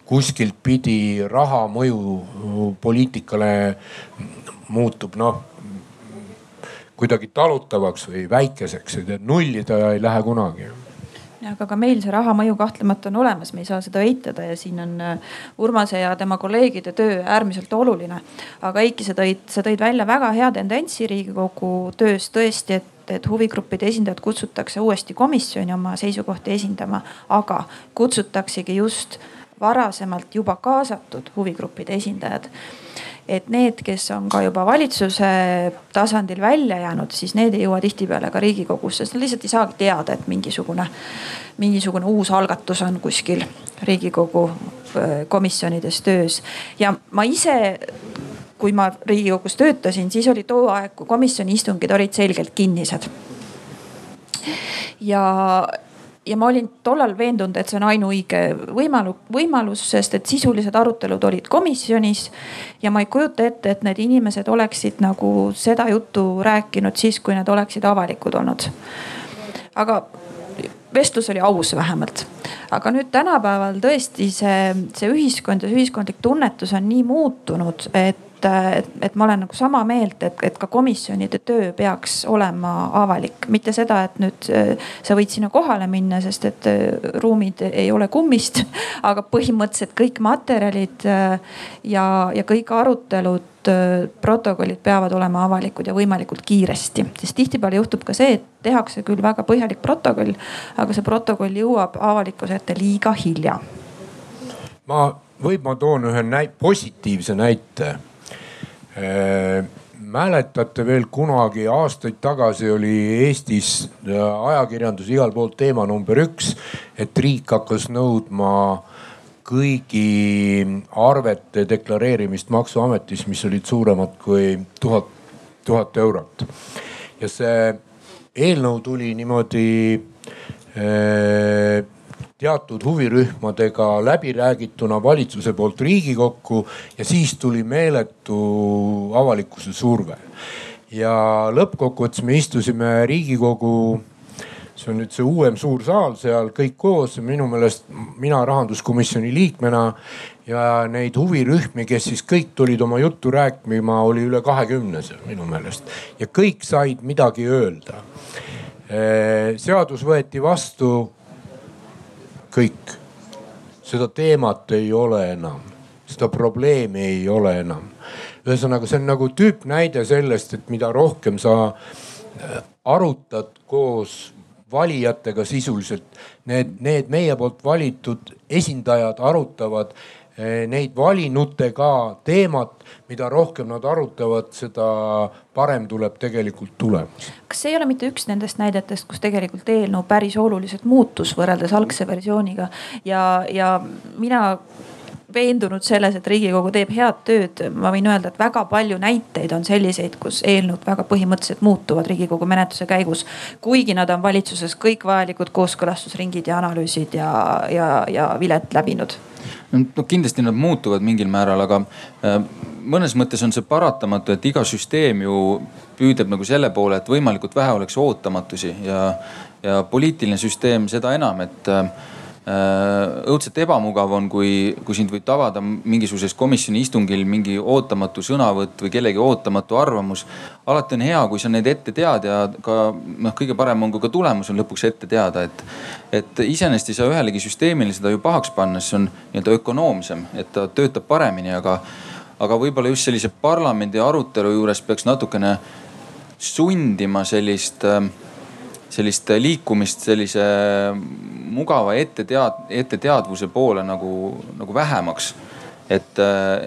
kuskilt pidi raha mõju poliitikale muutub noh kuidagi talutavaks või väikeseks, et nulli ta ei lähe kunagi aga ka meil see raha mõju kahtlemata on olemas, me ei saa seda eitada ja siin on äh, Urmase ja tema kolleegide töö äärmiselt oluline. aga Eiki, sa tõid, sa tõid välja väga hea tendentsi riigikogu töös tõesti, et et huvigruppide esindajad kutsutakse uuesti komisjoni oma seisukohti esindama, aga kutsutaksegi just varasemalt juba kaasatud huvigruppide esindajad et need, kes on ka juba valitsuse tasandil välja jäänud, siis need ei jõua tihtipeale ka riigikogusse, sest nad lihtsalt ei saagi teada, et mingisugune, mingisugune uus algatus on kuskil riigikogu komisjonides töös. ja ma ise kui ma riigikogus töötasin, siis oli too aeg, kui komisjoni istungid olid selgelt kinnised. ja ja ma olin tollal veendunud, et see on ainuõige võimalus, võimalus, sest et sisulised arutelud olid komisjonis. ja ma ei kujuta ette, et need inimesed oleksid nagu seda juttu rääkinud siis, kui need oleksid avalikud olnud. aga vestlus oli aus vähemalt. aga nüüd tänapäeval tõesti see, see ühiskond ja see ühiskondlik tunnetus on nii muutunud, et et, et ma olen nagu sama meelt, et, et ka komisjonide töö peaks olema avalik, mitte seda, et nüüd äh, sa võid sinna kohale minna, sest et äh, ruumid ei ole kummist. <laughs> aga põhimõtteliselt kõik materjalid äh, ja, ja kõik arutelud protokollid peavad olema avalikud ja võimalikult kiiresti, sest tihtipeale juhtub ka see, et tehakse küll väga põhjalik protokoll, aga see protokoll jõuab avalikkuse ette liiga hilja. ma, võib, ma toon ühe näite, positiivse näite mäletate veel kunagi aastaid tagasi oli Eestis äh, ajakirjandus igal pool teema number üks, et riik hakkas nõudma kõigi arvete deklareerimist maksuametis, mis olid suuremad kui tuhat, tuhat eurot. ja see eelnõu tuli niimoodi äh, teatud huvirühmadega läbiräägituna valitsuse poolt Riigikokku ja siis tuli meeletu avalikkuse surve. ja lõppkokkuvõttes me istusime Riigikogu, see on nüüd see uuem suur saal seal kõik koos, minu meelest mina rahanduskomisjoni liikmena ja neid huvirühmi, kes siis kõik tulid oma juttu rääkima, oli üle kahekümne seal minu meelest ja kõik said midagi öelda. seadus võeti vastu kõik. seda teemat ei ole enam, seda probleemi ei ole enam. ühesõnaga, see on nagu tüüpnäide sellest, et mida rohkem sa äh, arutad koos valijatega sisuliselt, need, need meie poolt valitud esindajad arutavad neid valinutega teemat, mida rohkem nad arutavad, seda parem tuleb tegelikult tulemus. kas ei ole mitte üks nendest näidetest, kus tegelikult eelnõu päris oluliselt muutus võrreldes algse versiooniga ja, ja mina veendunud selles, et Riigikogu teeb head tööd. ma võin öelda, et väga palju näiteid on selliseid, kus eelnõud väga põhimõtteliselt muutuvad Riigikogu menetluse käigus. kuigi nad on valitsuses kõik vajalikud kooskõlastusringid ja analüüsid ja, ja, ja vilet läbinud no kindlasti nad muutuvad mingil määral, aga äh, mõnes mõttes on see paratamatu, et iga süsteem ju püüdleb nagu selle poole, et võimalikult vähe oleks ootamatusi ja, ja poliitiline süsteem seda enam, et äh, õudselt ebamugav on, kui, kui sind võib tabada mingisuguses komisjoni istungil mingi ootamatu sõnavõtt või kellegi ootamatu arvamus. alati on hea, kui sa neid ette tead ja ka noh, kõige parem on, kui ka tulemus on lõpuks ette teada, et. et iseenesest ei saa ühelegi süsteemile seda ju pahaks panna, see on nii-öelda ökonoomsem, et ta töötab paremini, aga, aga võib-olla just sellise parlamendi arutelu juures peaks natukene sundima sellist äh, sellist liikumist sellise mugava ettetead-, etteteadvuse poole nagu, nagu vähemaks. et,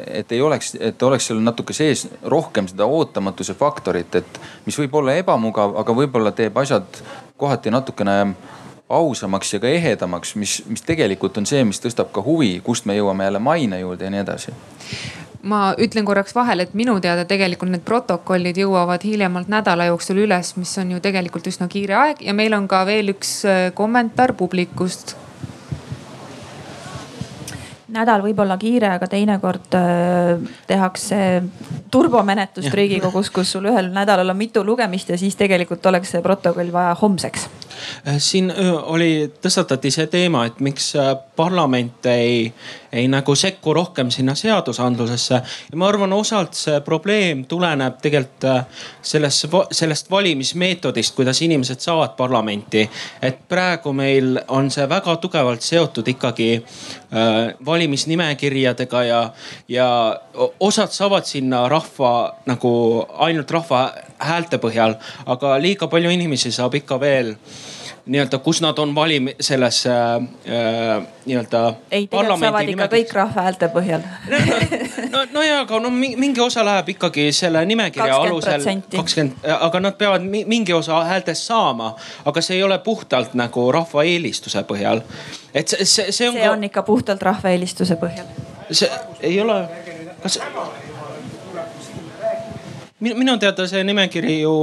et ei oleks, et oleks seal natuke sees rohkem seda ootamatuse faktorit, et mis võib olla ebamugav, aga võib-olla teeb asjad kohati natukene ausamaks ja ka ehedamaks, mis, mis tegelikult on see, mis tõstab ka huvi, kust me jõuame jälle maine juurde ja nii edasi ma ütlen korraks vahele, et minu teada tegelikult need protokollid jõuavad hiljemalt nädala jooksul üles, mis on ju tegelikult üsna kiire aeg. Ja meil on ka veel üks äh, kommentaar publikust. Nädal võib olla kiire, aga teinekord äh, tehakse turbomenetlust <laughs> Riigikogus, kus sul ühel nädalal on mitu lugemist ja siis tegelikult oleks see protokoll vaja homseks siin oli, tõstatati see teema, et miks äh, parlament ei, ei nagu sekku rohkem sinna seadusandlusesse. ja ma arvan, osalt see probleem tuleneb tegelikult äh, sellest, sellest valimismeetodist, kuidas inimesed saavad parlamenti. et praegu meil on see väga tugevalt seotud ikkagi äh, valimisnimekirjadega ja, ja osad saavad sinna rahva nagu ainult rahva häälte põhjal, aga liiga palju inimesi saab ikka veel nii-öelda, kus nad on valim-, selles äh, nii-öelda. ei, tegelikult saavad ikka kõik rahva häälte põhjal no, no ja, aga no mingi osa läheb ikkagi selle nimekirja alusel. kakskümmend, aga nad peavad mingi osa häältest saama, aga see ei ole puhtalt nagu rahva eelistuse põhjal. et see, see, see on. see ka... on ikka puhtalt rahva eelistuse põhjal. see ei ole, kas minu teada see nimekiri ju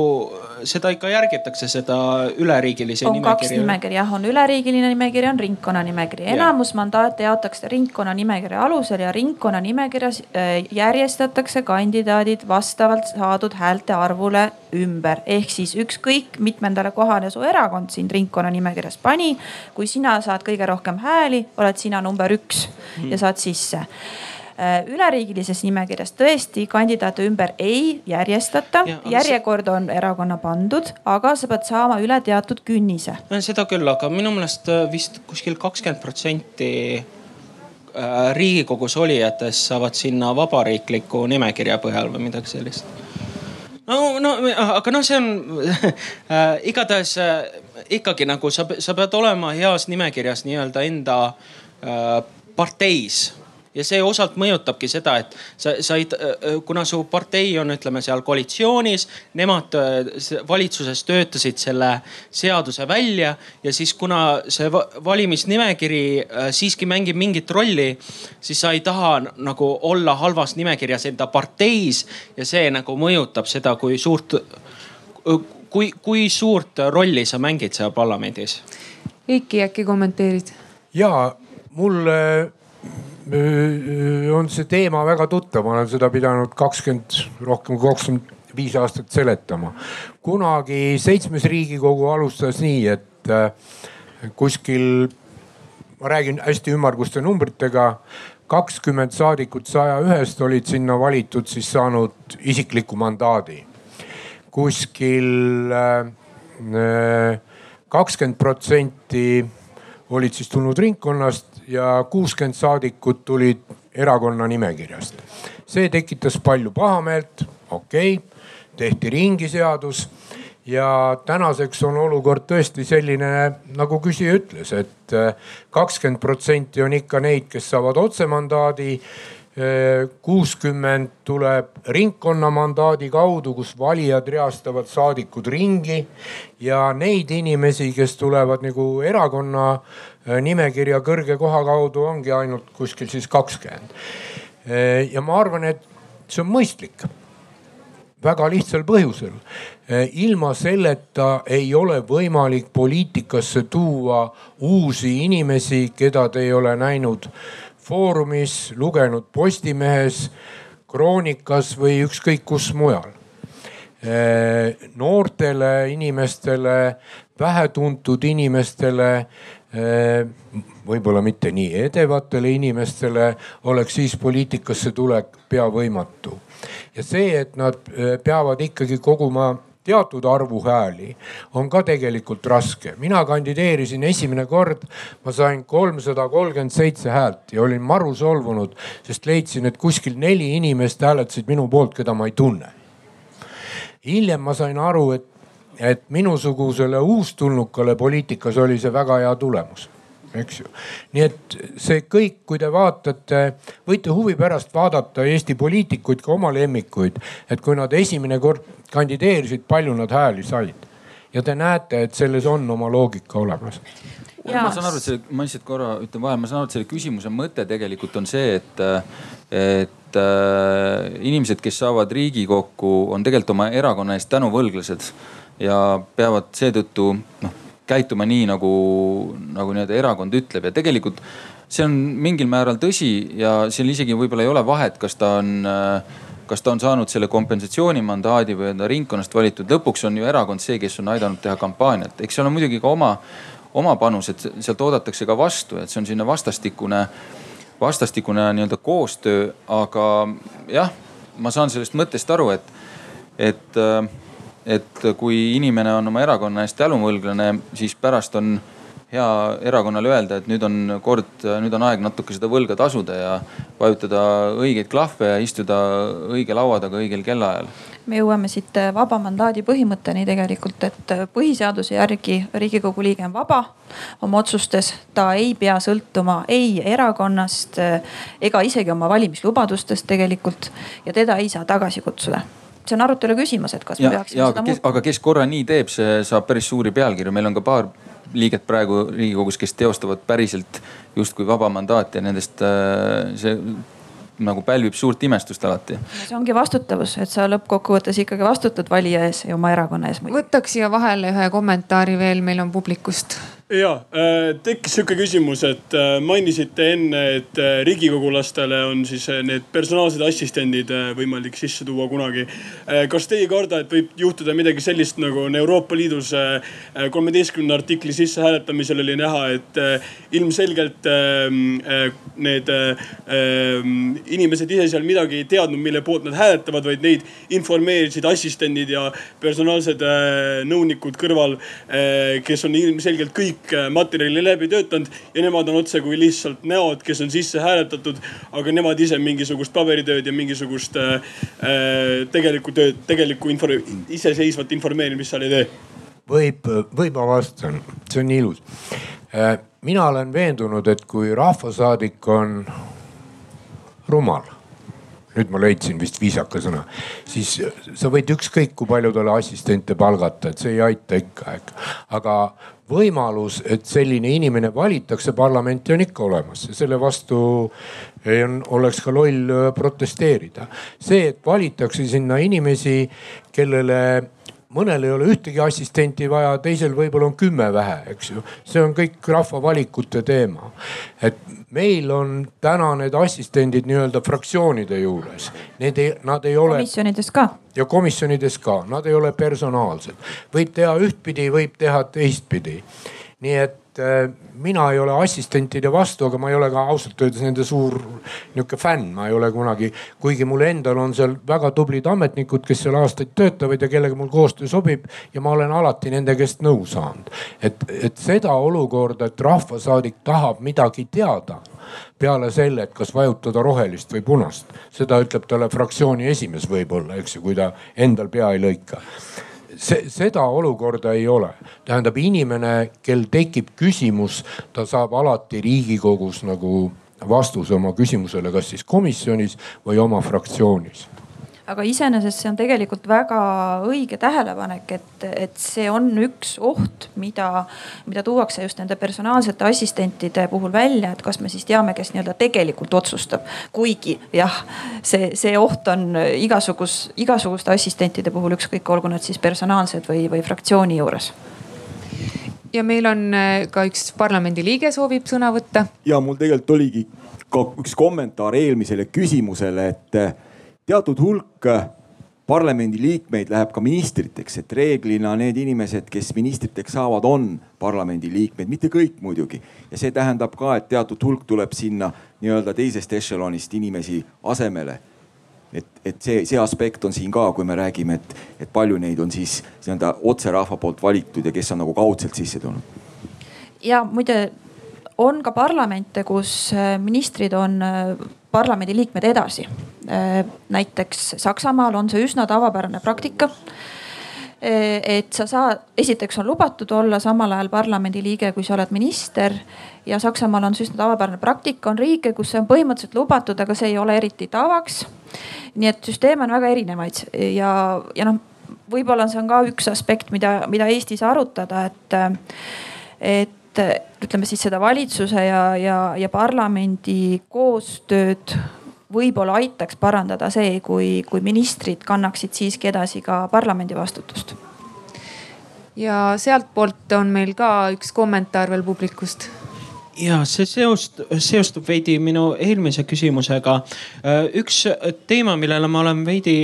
seda ikka järgitakse, seda üleriigilisi nimekirja? on kaks nimekirja, jah, on üleriigiline nimekiri, on ringkonnanimekiri. enamus mandaate jaotakse ringkonnanimekirja alusel ja ringkonnanimekirjas äh, järjestatakse kandidaadid vastavalt saadud häälte arvule ümber. ehk siis ükskõik mitmendale kohale su erakond sind ringkonnanimekirjas pani, kui sina saad kõige rohkem hääli, oled sina number üks ja saad sisse üleriigilises nimekirjas tõesti kandidaate ümber ei järjestata. Järjekord on erakonna pandud, aga sa pead saama üle teatud künnise. seda küll, aga minu meelest äh, vist kuskil kakskümmend protsenti äh, riigikogus olijatest saavad sinna vabariikliku nimekirja põhjal või midagi sellist. No, no aga noh, see on <laughs> äh, igatahes äh, ikkagi nagu sa, sa pead olema heas nimekirjas nii-öelda enda äh, parteis ja see osalt mõjutabki seda, et sa, sa ei, kuna su partei on, ütleme seal koalitsioonis, nemad valitsuses töötasid selle seaduse välja ja siis kuna see valimisnimekiri siiski mängib mingit rolli, siis sa ei taha nagu olla halvas nimekirjas enda parteis ja see nagu mõjutab seda, kui suurt, kui, kui suurt rolli sa mängid seal parlamendis. Eiki, äkki kommenteerid? ja mulle on see teema väga tuttav, ma olen seda pidanud kakskümmend, rohkem kui kakskümmend viis aastat seletama. kunagi seitsmes riigikogu alustas nii, et äh, kuskil, ma räägin hästi ümmarguste numbritega, kakskümmend saadikut saja ühest olid sinna valitud siis saanud isikliku mandaadi. kuskil äh, äh, kakskümmend protsenti olid siis tulnud ringkonnast ja kuuskümmend saadikut tulid erakonna nimekirjast. see tekitas palju pahameelt, okei okay,, tehti ringiseadus ja tänaseks on olukord tõesti selline, nagu küsija ütles et, et kakskümmend protsenti on ikka neid, kes saavad otsemandaadi kuuskümmend tuleb ringkonna mandaadi kaudu, kus valijad reastavad saadikud ringi ja neid inimesi, kes tulevad nagu erakonna äh, nimekirja kõrge koha kaudu, ongi ainult kuskil siis kakskümmend. Äh, ja ma arvan, et see on mõistlik väga lihtsal põhjusel. Äh, ilma selleta ei ole võimalik poliitikasse tuua uusi inimesi, keda te ei ole näinud Foorumis, lugenud Postimehes, Kroonikas või ükskõik kus mujal. Noortele inimestele, vähetuntud inimestele, võib-olla mitte nii edevatele inimestele oleks siis poliitikasse tulek pea võimatu. ja see, et nad peavad ikkagi koguma teatud arvu hääli on ka tegelikult raske. mina kandideerisin esimene kord, ma sain kolmsada kolmkümmend seitse häält ja olin maru solvunud, sest leidsin, et kuskil neli inimest hääletasid minu poolt, keda ma ei tunne. hiljem ma sain aru, et, et minusugusele uustulnukale poliitikas oli see väga hea tulemus eks ju. nii et see kõik, kui te vaatate, võite huvi pärast vaadata Eesti poliitikuid, ka oma lemmikuid, et kui nad esimene kord kandideerisid, palju nad hääli said. ja te näete, et selles on oma loogika olemas. ma saan aru, et selle, ma lihtsalt korra ütlen vahele, ma saan aru, et selle küsimuse mõte tegelikult on see, et, et äh, inimesed, kes saavad Riigikokku, on tegelikult oma erakonna eest tänuvõlglased ja peavad seetõttu noh käituma nii nagu, nagu nii-öelda erakond ütleb. Ja tegelikult see on mingil määral tõsi ja seal isegi võib-olla ei ole vahet, kas ta on kas ta on saanud selle kompensatsioonimandaadi või on ta ringkonnast valitud, lõpuks on ju erakond see, kes on aidanud teha kampaaniat, eks seal on muidugi ka oma, oma panus, et sealt oodatakse ka vastu, et see on selline vastastikune, vastastikune nii-öelda koostöö, aga jah, ma saan sellest mõttest aru, et, et et kui inimene on oma erakonna eest tänuvõlglane, siis pärast on hea erakonnale öelda, et nüüd on kord, nüüd on aeg natuke seda võlga tasuda ja vajutada õigeid klahve ja istuda õige laua taga õigel kellaajal me jõuame siit vaba mandaadi põhimõtteni tegelikult, et põhiseaduse järgi riigikogu liige on vaba oma otsustes. ta ei pea sõltuma ei erakonnast ega isegi oma valimislubadustest tegelikult ja teda ei saa tagasi kutsuda see on arutelu küsimus, et kas ja, me peaksime seda muutma. aga kes korra nii teeb, see saab päris suuri pealkirju, meil on ka paar liiget praegu riigikogus, kes teostavad päriselt justkui vaba mandaati ja nendest äh, see nagu pälvib suurt imestust alati. see ongi vastutavus, et sa lõppkokkuvõttes ikkagi vastutad valija ees ja oma erakonna ees. võtaks siia vahele ühe kommentaari veel, meil on publikust ja äh, tekkis sihuke küsimus, et äh, mainisite enne, et äh, riigikogulastele on siis need personaalsed assistendid võimalik sisse tuua kunagi. kas te ei karda, et võib juhtuda midagi sellist, nagu on Euroopa Liidus kolmeteistkümnenda artikli sissehääletamisel oli näha, et ilmselgelt ähm, need ähm, inimesed ise seal midagi ei teadnud, mille poolt nad hääletavad, vaid neid informeerisid assistendid ja personaalsed nõunikud kõrval, kes on ilmselgelt kõik kõik äh, materjali läbi töötanud ja nemad on otsekui lihtsalt näod, kes on sisse hääletatud. aga nemad ise mingisugust paberitööd ja mingisugust äh, äh tegelikku tööd, tegelikku info, iseseisvat informeerimist seal ei tee. võib, võib ma vastan, see on ilus. Äh, mina olen veendunud, et kui rahvasaadik on rumal nüüd ma leidsin vist viisaka sõna, siis sa võid ükskõik kui palju talle assistente palgata, et see ei aita ikka, aga võimalus, et selline inimene valitakse parlamenti on ikka olemas ja selle vastu on, oleks ka loll protesteerida. see, et valitakse sinna inimesi, kellele mõnel ei ole ühtegi assistenti vaja, teisel võib-olla on kümme vähe, eks ju. see on kõik rahva valikute teema. et meil on täna need assistendid nii-öelda fraktsioonide juures. Need ei, nad ei ole. komisjonides ka. ja komisjonides ka, nad ei ole personaalsed. võib teha ühtpidi, võib teha teistpidi. nii et mina ei ole assistentide vastu, aga ma ei ole ka ausalt öeldes nende suur nihuke fänn, ma ei ole kunagi, kuigi mul endal on seal väga tublid ametnikud, kes seal aastaid töötavad ja kellega mul koostöö sobib ja ma olen alati nende käest nõu saanud. et, et seda olukorda, et rahvasaadik tahab midagi teada peale selle, et kas vajutada rohelist või punast, seda ütleb talle fraktsiooni esimees võib-olla, eks ju, kui ta endal pea ei lõika see, seda olukorda ei ole. tähendab, inimene, kel tekib küsimus, ta saab alati riigikogus nagu vastuse oma küsimusele, kas siis komisjonis või oma fraktsioonis aga iseenesest see on tegelikult väga õige tähelepanek, et, et see on üks oht, mida, mida tuuakse just nende personaalsete assistentide puhul välja, et kas me siis teame, kes nii-öelda tegelikult otsustab. kuigi jah, see, see oht on igasugus, igasuguste assistentide puhul, ükskõik olgu nad siis personaalsed või, või fraktsiooni juures ja meil on äh, ka üks parlamendiliige soovib sõna võtta. ja mul tegelikult oligi ka üks kommentaar eelmisele küsimusele, et teatud hulk parlamendiliikmeid läheb ka ministriteks, et reeglina need inimesed, kes ministriteks saavad, on parlamendiliikmed, mitte kõik muidugi. ja see tähendab ka, et teatud hulk tuleb sinna nii-öelda teisest ešelonist inimesi asemele. et, et see, see aspekt on siin ka, kui me räägime, et, et palju neid on siis nii-öelda otse rahva poolt valitud ja kes on nagu kaudselt sisse tulnud. ja muide on ka parlamente, kus ministrid on parlamendiliikmed edasi. Äh, näiteks Saksamaal on see üsna tavapärane praktika äh, et sa saad, esiteks on lubatud olla samal ajal parlamendiliige, kui sa oled minister. ja Saksamaal on see üsna tavapärane praktika, on riike, kus see on põhimõtteliselt lubatud, aga see ei ole eriti tavaks. nii et süsteeme on väga erinevaid ja, ja noh, võib-olla see on ka üks aspekt, mida, mida Eestis arutada, et, et ütleme siis seda valitsuse ja, ja, ja parlamendi koostööd võib-olla aitaks parandada see, kui, kui ministrid kannaksid siiski edasi ka parlamendi vastutust. ja sealtpoolt on meil ka üks kommentaar veel publikust ja see seost, seostub veidi minu eelmise küsimusega. Äh, üks teema, millele ma olen veidi,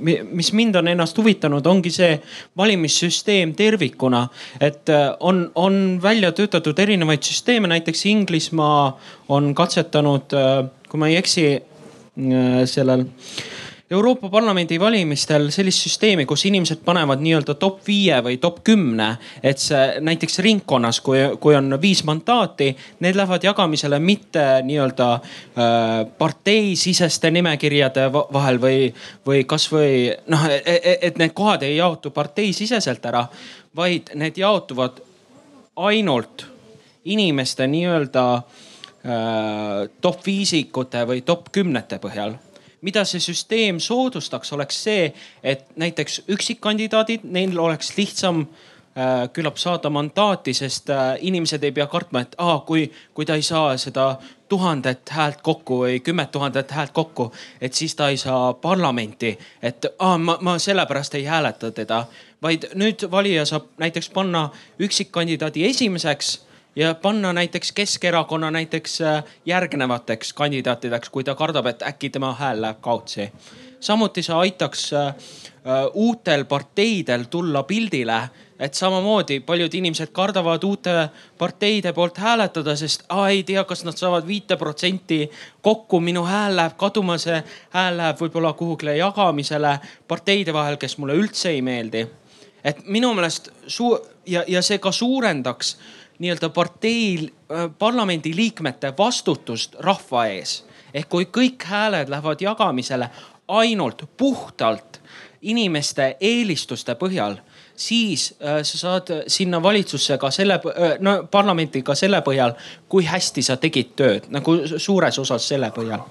mis mind on ennast huvitanud, ongi see valimissüsteem tervikuna. et äh, on, on välja töötatud erinevaid süsteeme, näiteks Inglismaa on katsetanud, äh, kui ma ei eksi, sellel Euroopa Parlamendi valimistel sellist süsteemi, kus inimesed panevad nii-öelda top viie või top kümne, et see näiteks ringkonnas, kui, kui on viis mandaati, need lähevad jagamisele mitte nii-öelda äh, parteisiseste nimekirjade vahel või, või kasvõi noh, e, e, et need kohad ei jaotu parteisiseselt ära, vaid need jaotuvad ainult inimeste nii-öelda äh, top viisikute või top kümnete põhjal mida see süsteem soodustaks, oleks see, et näiteks üksikkandidaadid, neil oleks lihtsam äh, küllap saada mandaati, sest äh, inimesed ei pea kartma, et aa, kui, kui ta ei saa seda tuhandet häält kokku või kümmet tuhandet häält kokku, et siis ta ei saa parlamenti. et aa, ma, ma sellepärast ei hääleta teda, vaid nüüd valija saab näiteks panna üksikkandidaadi esimeseks ja panna näiteks Keskerakonna näiteks äh, järgnevateks kandidaatideks, kui ta kardab, et äkki tema hääl läheb kaotsi. samuti see aitaks äh, äh, uutel parteidel tulla pildile, et samamoodi paljud inimesed kardavad uute parteide poolt hääletada, sest aa, ei tea, kas nad saavad viite protsenti kokku, minu hääl läheb kaduma, see hääl läheb võib-olla kuhugile jagamisele parteide vahel, kes mulle üldse ei meeldi. et minu meelest suu- ja, ja see ka suurendaks nii-öelda parteil, äh, parlamendi liikmete vastutust rahva ees. ehk kui kõik hääled lähevad jagamisele ainult puhtalt inimeste eelistuste põhjal, siis äh, sa saad sinna valitsusse ka selle äh,, no parlamenti ka selle põhjal, kui hästi sa tegid tööd, nagu suures osas selle põhjal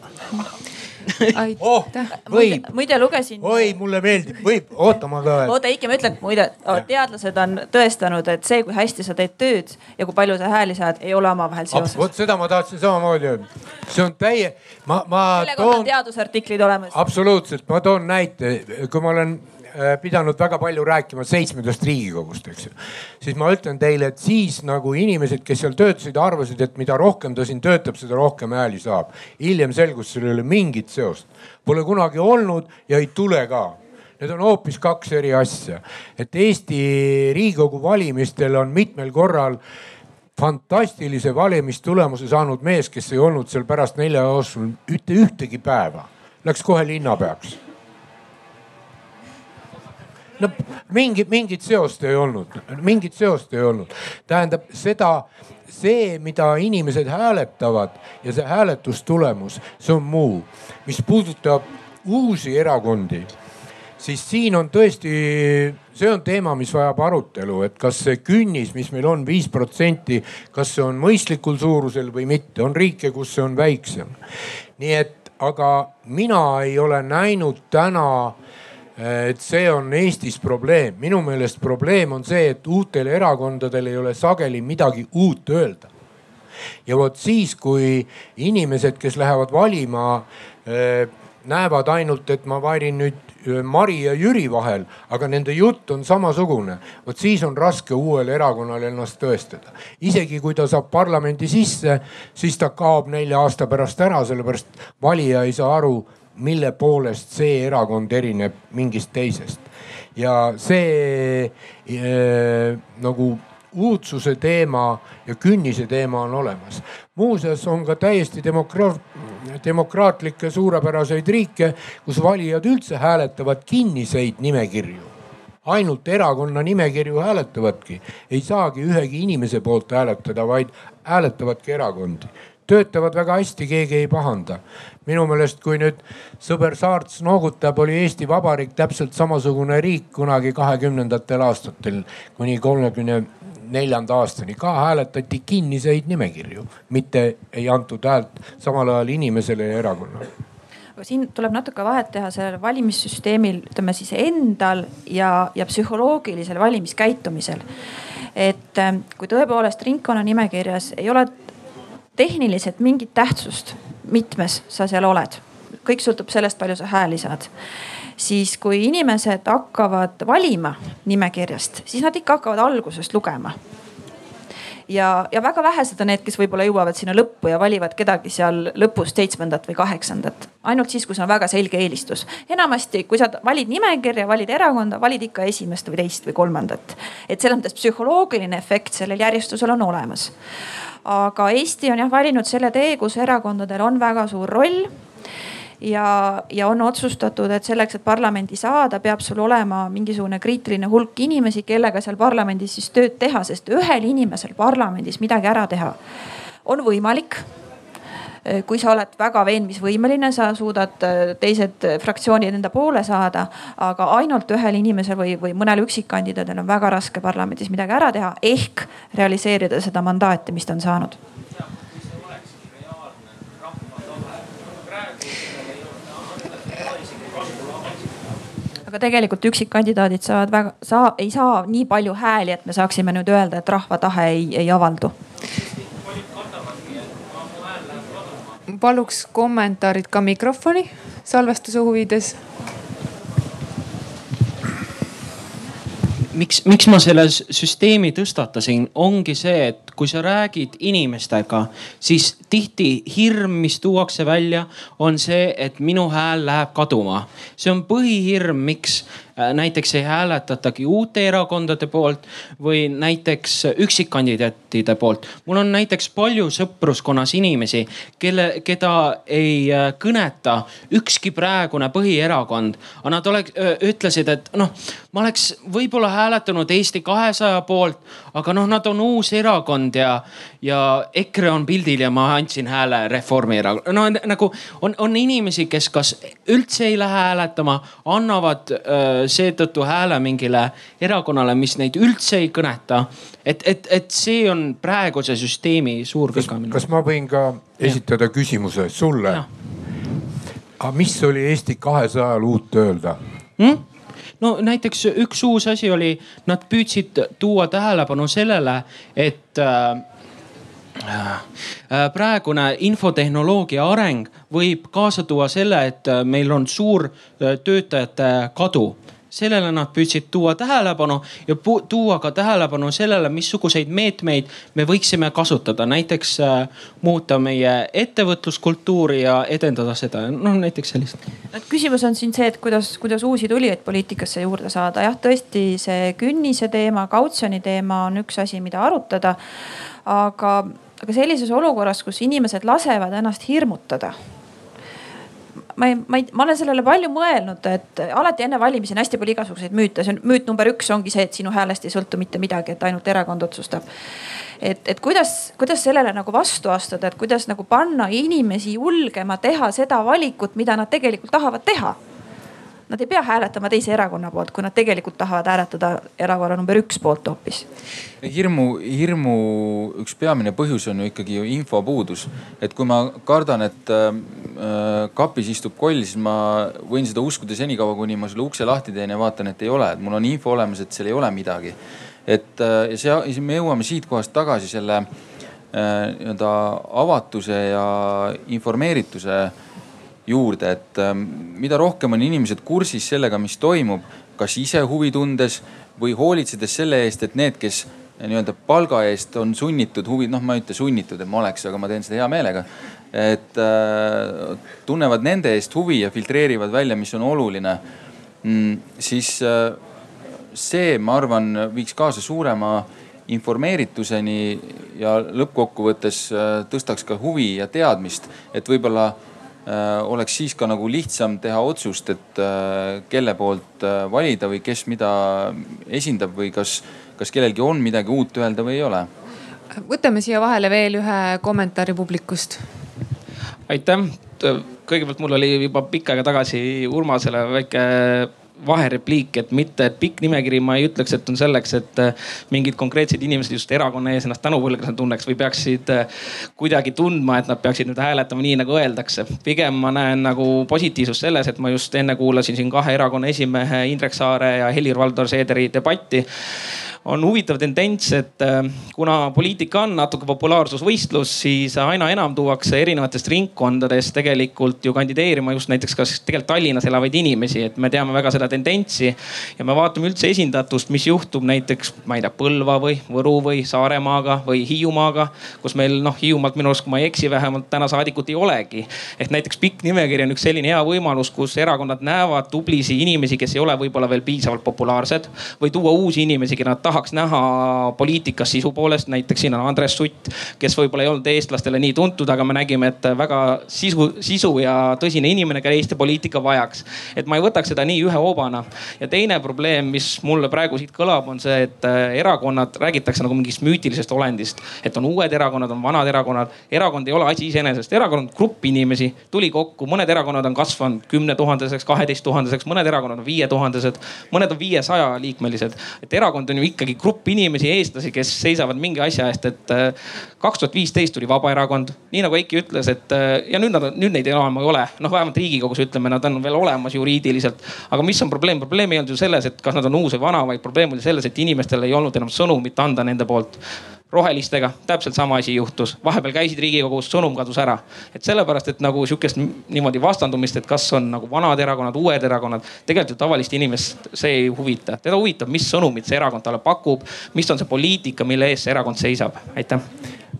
oh, võib. muide lugesin. oi, mulle meeldib, võib, oota ma ka. oota Eiki, ma ütlen muide, teadlased on tõestanud, et see, kui hästi sa teed tööd ja kui palju sa hääli saad, ei ole omavahel seoses. vot seda ma tahtsin samamoodi öelda. see on täie, ma, ma toon. selle kohta on teadusartiklid olemas. absoluutselt, ma toon näite, kui ma olen pidanud väga palju rääkima seitsmendast riigikogust, eks ju. siis ma ütlen teile, et siis nagu inimesed, kes seal töötasid, arvasid, et mida rohkem ta siin töötab, seda rohkem hääli saab. hiljem selgus, sellel ei ole mingit seost. Pole kunagi olnud ja ei tule ka. Need on hoopis kaks eri asja. et Eesti riigikogu valimistel on mitmel korral fantastilise valimistulemuse saanud mees, kes ei olnud seal pärast nelja jooksul ühte, ühtegi päeva. Läks kohe linnapeaks no mingi, mingit seost ei olnud, mingit seost ei olnud. tähendab seda, see, mida inimesed hääletavad ja see hääletustulemus, see on muu. mis puudutab uusi erakondi, siis siin on tõesti, see on teema, mis vajab arutelu, et kas see künnis, mis meil on viis protsenti, kas see on mõistlikul suurusel või mitte, on riike, kus see on väiksem. nii et, aga mina ei ole näinud täna et see on Eestis probleem. minu meelest probleem on see, et uutel erakondadel ei ole sageli midagi uut öelda. ja vot siis, kui inimesed, kes lähevad valima, eh, näevad ainult, et ma valin nüüd eh, Mari ja Jüri vahel, aga nende jutt on samasugune. vot siis on raske uuel erakonnal ennast tõestada. isegi kui ta saab parlamendi sisse, siis ta kaob nelja aasta pärast ära, sellepärast valija ei saa aru mille poolest see erakond erineb mingist teisest. ja see äh, nagu uudsuse teema ja künnise teema on olemas. muuseas on ka täiesti demokraat, demokraatlikke suurepäraseid riike, kus valijad üldse hääletavad kinniseid nimekirju ainult erakonna nimekirju hääletavadki, ei saagi ühegi inimese poolt hääletada, vaid hääletavadki erakondi töötavad väga hästi, keegi ei pahanda. minu meelest, kui nüüd sõber Saarts noogutab, oli Eesti Vabariik täpselt samasugune riik kunagi kahekümnendatel aastatel kuni kolmekümne neljanda aastani ka hääletati kinniseid nimekirju, mitte ei antud häält samal ajal inimesele ja erakonnale siin tuleb natuke vahet teha sellel valimissüsteemil, ütleme siis endal ja, ja psühholoogilisel valimiskäitumisel. et ähm, kui tõepoolest ringkonna nimekirjas ei ole tehniliselt mingit tähtsust, mitmes sa seal oled. kõik sõltub sellest, palju sa hääli saad. siis kui inimesed hakkavad valima nimekirjast, siis nad ikka hakkavad algusest lugema ja, ja väga vähesed on need, kes võib-olla jõuavad sinna lõppu ja valivad kedagi seal lõpus seitsmendat või kaheksandat. ainult siis, kui sul on väga selge eelistus. enamasti, kui sa valid nimekirja, valid erakonda, valid ikka esimest või teist või kolmandat. et selles mõttes psühholoogiline efekt sellel järjestusel on olemas aga Eesti on jah valinud selle tee, kus erakondadel on väga suur roll ja, ja on otsustatud, et selleks, et parlamendi saada, peab sul olema mingisugune kriitiline hulk inimesi, kellega seal parlamendis siis tööd teha, sest ühel inimesel parlamendis midagi ära teha on võimalik kui sa oled väga veenmisvõimeline, sa suudad teised fraktsioonid enda poole saada, aga ainult ühel inimesel või, või mõnel üksikkandidaadil on väga raske parlamendis midagi ära teha ehk realiseerida seda mandaati, mis ta on saanud aga tegelikult üksikkandidaadid saavad väga, saa, ei saa nii palju hääli, et me saaksime nüüd öelda, et rahva tahe ei, ei avaldu. Paluks kommentaarid ka mikrofoni salvestuse huvides miks, miks ma selle süsteemi tõstatasin, ongi see, et kui sa räägid inimestega, siis tihti hirm, mis tuuakse välja, on see, et minu hääl läheb kaduma. see on põhihirm, miks näiteks ei hääletatagi uute erakondade poolt või näiteks üksikkandidaatide poolt. mul on näiteks palju sõpruskonnas inimesi, kelle, keda ei äh, kõneta ükski praegune põhierakond. aga nad oleks, ütlesid, et noh, ma oleks võib-olla hääletanud Eesti kahesaja poolt, aga noh, nad on uus erakond ja, ja EKRE on pildil ja ma andsin hääle Reformierakonnale. no nagu on, on inimesi, kes kas üldse ei lähe hääletama, annavad öö, seetõttu hääle mingile erakonnale, mis neid üldse ei kõneta. et, et, et see on praeguse süsteemi suur viga. kas ma võin ka esitada ja. küsimuse sulle? aga mis oli Eesti kahesajal uut öelda hmm?? no näiteks üks uus asi oli, nad püüdsid tuua tähelepanu sellele, et äh, äh praegune infotehnoloogia areng võib kaasa tuua selle, et äh, meil on suur töötajate kadu sellele nad püüdsid tuua tähelepanu ja tuua ka tähelepanu sellele, missuguseid meetmeid me võiksime kasutada, näiteks äh, muuta meie ettevõtluskultuuri ja edendada seda, noh näiteks sellist. küsimus on siin see, et kuidas, kuidas uusi tulijaid poliitikasse juurde saada. jah, tõesti see künnise teema, kautsjoni teema on üks asi, mida arutada. aga, aga sellises olukorras, kus inimesed lasevad ennast hirmutada ma ei, ma ei, ma olen sellele palju mõelnud, et alati enne valimisi on hästi palju igasuguseid müüte, see on müüt number üks ongi see, et sinu häälest ei sõltu mitte midagi, et ainult erakond otsustab. et, et kuidas, kuidas sellele nagu vastu astuda, et kuidas nagu panna inimesi julgema teha seda valikut, mida nad tegelikult tahavad teha nad ei pea hääletama teise erakonna poolt, kui nad tegelikult tahavad hääletada erakonna number üks poolt hoopis. hirmu, hirmu üks peamine põhjus on ju ikkagi ju infopuudus. et kui ma kardan, et äh, kapis istub koll, siis ma võin seda uskuda senikaua, kuni ma selle ukse lahti teen ja vaatan, et ei ole, et mul on info olemas, et seal ei ole midagi. et äh, see, me jõuame siitkohast tagasi selle äh, nii-öelda avatuse ja informeerituse juurde, et ähm, mida rohkem on inimesed kursis sellega, mis toimub, kas ise huvi tundes või hoolitsedes selle eest, et need, kes nii-öelda palga eest on sunnitud huvi, noh, ma ei ütle sunnitud, et ma oleks, aga ma teen seda hea meelega. et äh, tunnevad nende eest huvi ja filtreerivad välja, mis on oluline mm,. siis äh, see, ma arvan, viiks kaasa suurema informeerituseni ja lõppkokkuvõttes äh, tõstaks ka huvi ja teadmist, et võib-olla Äh, oleks siis ka nagu lihtsam teha otsust, et äh, kelle poolt äh, valida või kes mida esindab või kas, kas kellelgi on midagi uut öelda või ei ole. võtame siia vahele veel ühe kommentaari publikust. aitäh, kõigepealt mul oli juba pikka aega tagasi Urmasele väike vaherepliik, et mitte, et pikk nimekiri, ma ei ütleks, et on selleks, et äh, mingid konkreetsed inimesed just erakonna ees ennast tänuvõlglane tunneks või peaksid äh, kuidagi tundma, et nad peaksid nüüd hääletama nii, nagu öeldakse. pigem ma näen nagu positiivsust selles, et ma just enne kuulasin siin kahe erakonna esimehe Indrek Saare ja Helir-Valdor Seederi debatti on huvitav tendents, et äh, kuna poliitika on natuke populaarsusvõistlus, siis aina enam tuuakse erinevatest ringkondadest tegelikult ju kandideerima just näiteks kas tegelikult Tallinnas elavaid inimesi, et me teame väga seda tendentsi. ja me vaatame üldse esindatust, mis juhtub näiteks, ma ei tea, Põlva või Võru või Saaremaaga või Hiiumaaga, kus meil noh, Hiiumaalt minu arust, kui ma ei eksi, vähemalt täna saadikut ei olegi. ehk näiteks pikk nimekiri on üks selline hea võimalus, kus erakonnad näevad tublisid inimesi, kes ei ole võib-olla veel piisavalt populaarsed või tuua uusi inimesi, keda nad tahaks näha poliitikas sisu poolest, näiteks siin on Andres Sutt, kes võib-olla ei olnud eestlastele nii tuntud, aga me nägime, et väga sisu, sisu ja tõsine inimene, keda Eesti poliitika vajaks. et ma ei võtaks seda nii ühe hoobana. ja teine probleem, mis mulle praegu siit kõlab, on see, et äh, erakonnad räägitakse nagu mingist müütilisest olendist, et on uued erakonnad, on vanad erakonnad. erakond ei ole asi iseenesest, erakond on grupp inimesi, tuli kokku, mõned erakonnad on kasvanud kümnetuhandeseks, kaheteist tuhandeseks, mõned erakonnad on viietuhandesed, mõned on viiesaja liikmelised. et erakond on ju ikkagi grupp inimesi, eestlasi, kes seisavad mingi asja eest, et äh, kaks tuhat viisteist tuli Vabaerakond, nii nagu Eiki ütles, et äh, ja nüüd nad, nüüd neid enam ei ole, noh vähemalt riigikogus ütleme, nad on veel olemas juriidiliselt. aga mis on probleem, probleem ei olnud ju selles, et kas nad on uus või vana, vaid probleem oli selles, et inimestel ei olnud enam sõnumit anda nende poolt rohelistega täpselt sama asi juhtus, vahepeal käisid riigikogus, sõnum kadus ära. et sellepärast, et nagu sihukest niimoodi vastandumist, et kas on nagu vanad erakonnad, uued erakonnad, tegelikult ju tavalist inimest see ei huvita. teda huvitab, mis sõnumit see erakond talle pakub, mis on see poliitika, mille eest see erakond seisab, aitäh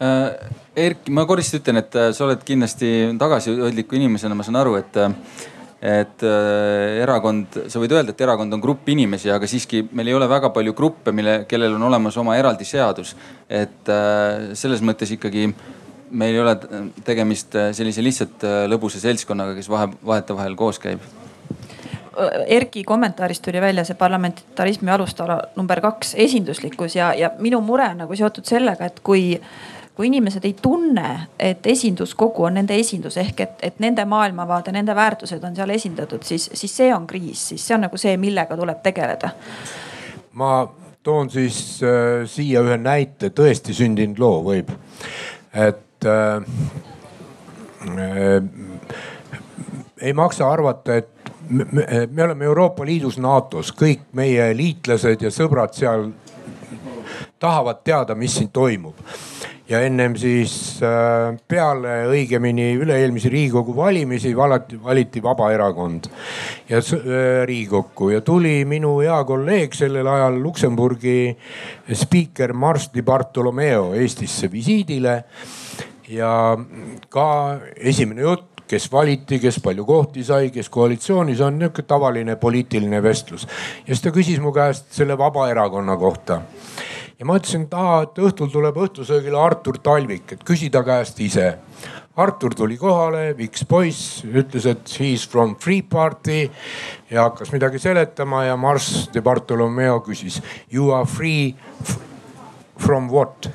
äh,. Erki, ma korraks ütlen, et äh, sa oled kindlasti tagasihoidliku inimesena, ma saan aru, et äh, et äh, erakond, sa võid öelda, et erakond on grupp inimesi, aga siiski meil ei ole väga palju gruppe, mille, kellel on olemas oma eraldi seadus. et äh, selles mõttes ikkagi meil ei ole tegemist äh, sellise lihtsalt äh, lõbusa seltskonnaga, kes vahe, vahetevahel koos käib. Erki kommentaarist tuli välja see parlamentarismi alustala number kaks, esinduslikkus ja, ja minu mure on nagu seotud sellega, et kui kui inimesed ei tunne, et esinduskogu on nende esindus ehk et, et nende maailmavaade, nende väärtused on seal esindatud, siis, siis see on kriis, siis see on nagu see, millega tuleb tegeleda. ma toon siis äh, siia ühe näite, tõesti sündinud loo võib, et äh, äh, ei maksa arvata, et me, me oleme Euroopa Liidus, NATO-s, kõik meie liitlased ja sõbrad seal tahavad teada, mis siin toimub ja ennem siis äh, peale õigemini üle-eelmisi riigikogu valimisi valati, valiti Vabaerakond ja äh, riigikokku ja tuli minu hea kolleeg sellel ajal Luksemburgi spiiker Mars Di Bartolomeo Eestisse visiidile. ja ka esimene jutt kes valiti, kes palju kohti sai, kes koalitsioonis on, nihuke tavaline poliitiline vestlus. ja siis ta küsis mu käest selle Vabaerakonna kohta ja ma ütlesin, et aa, et õhtul tuleb õhtusöögile Artur Talvik, et küsi ta käest ise. Artur tuli kohale, viks poiss, ütles, et he is from Free Party ja hakkas midagi seletama ja Mars de Bartolomeo küsis you are free from what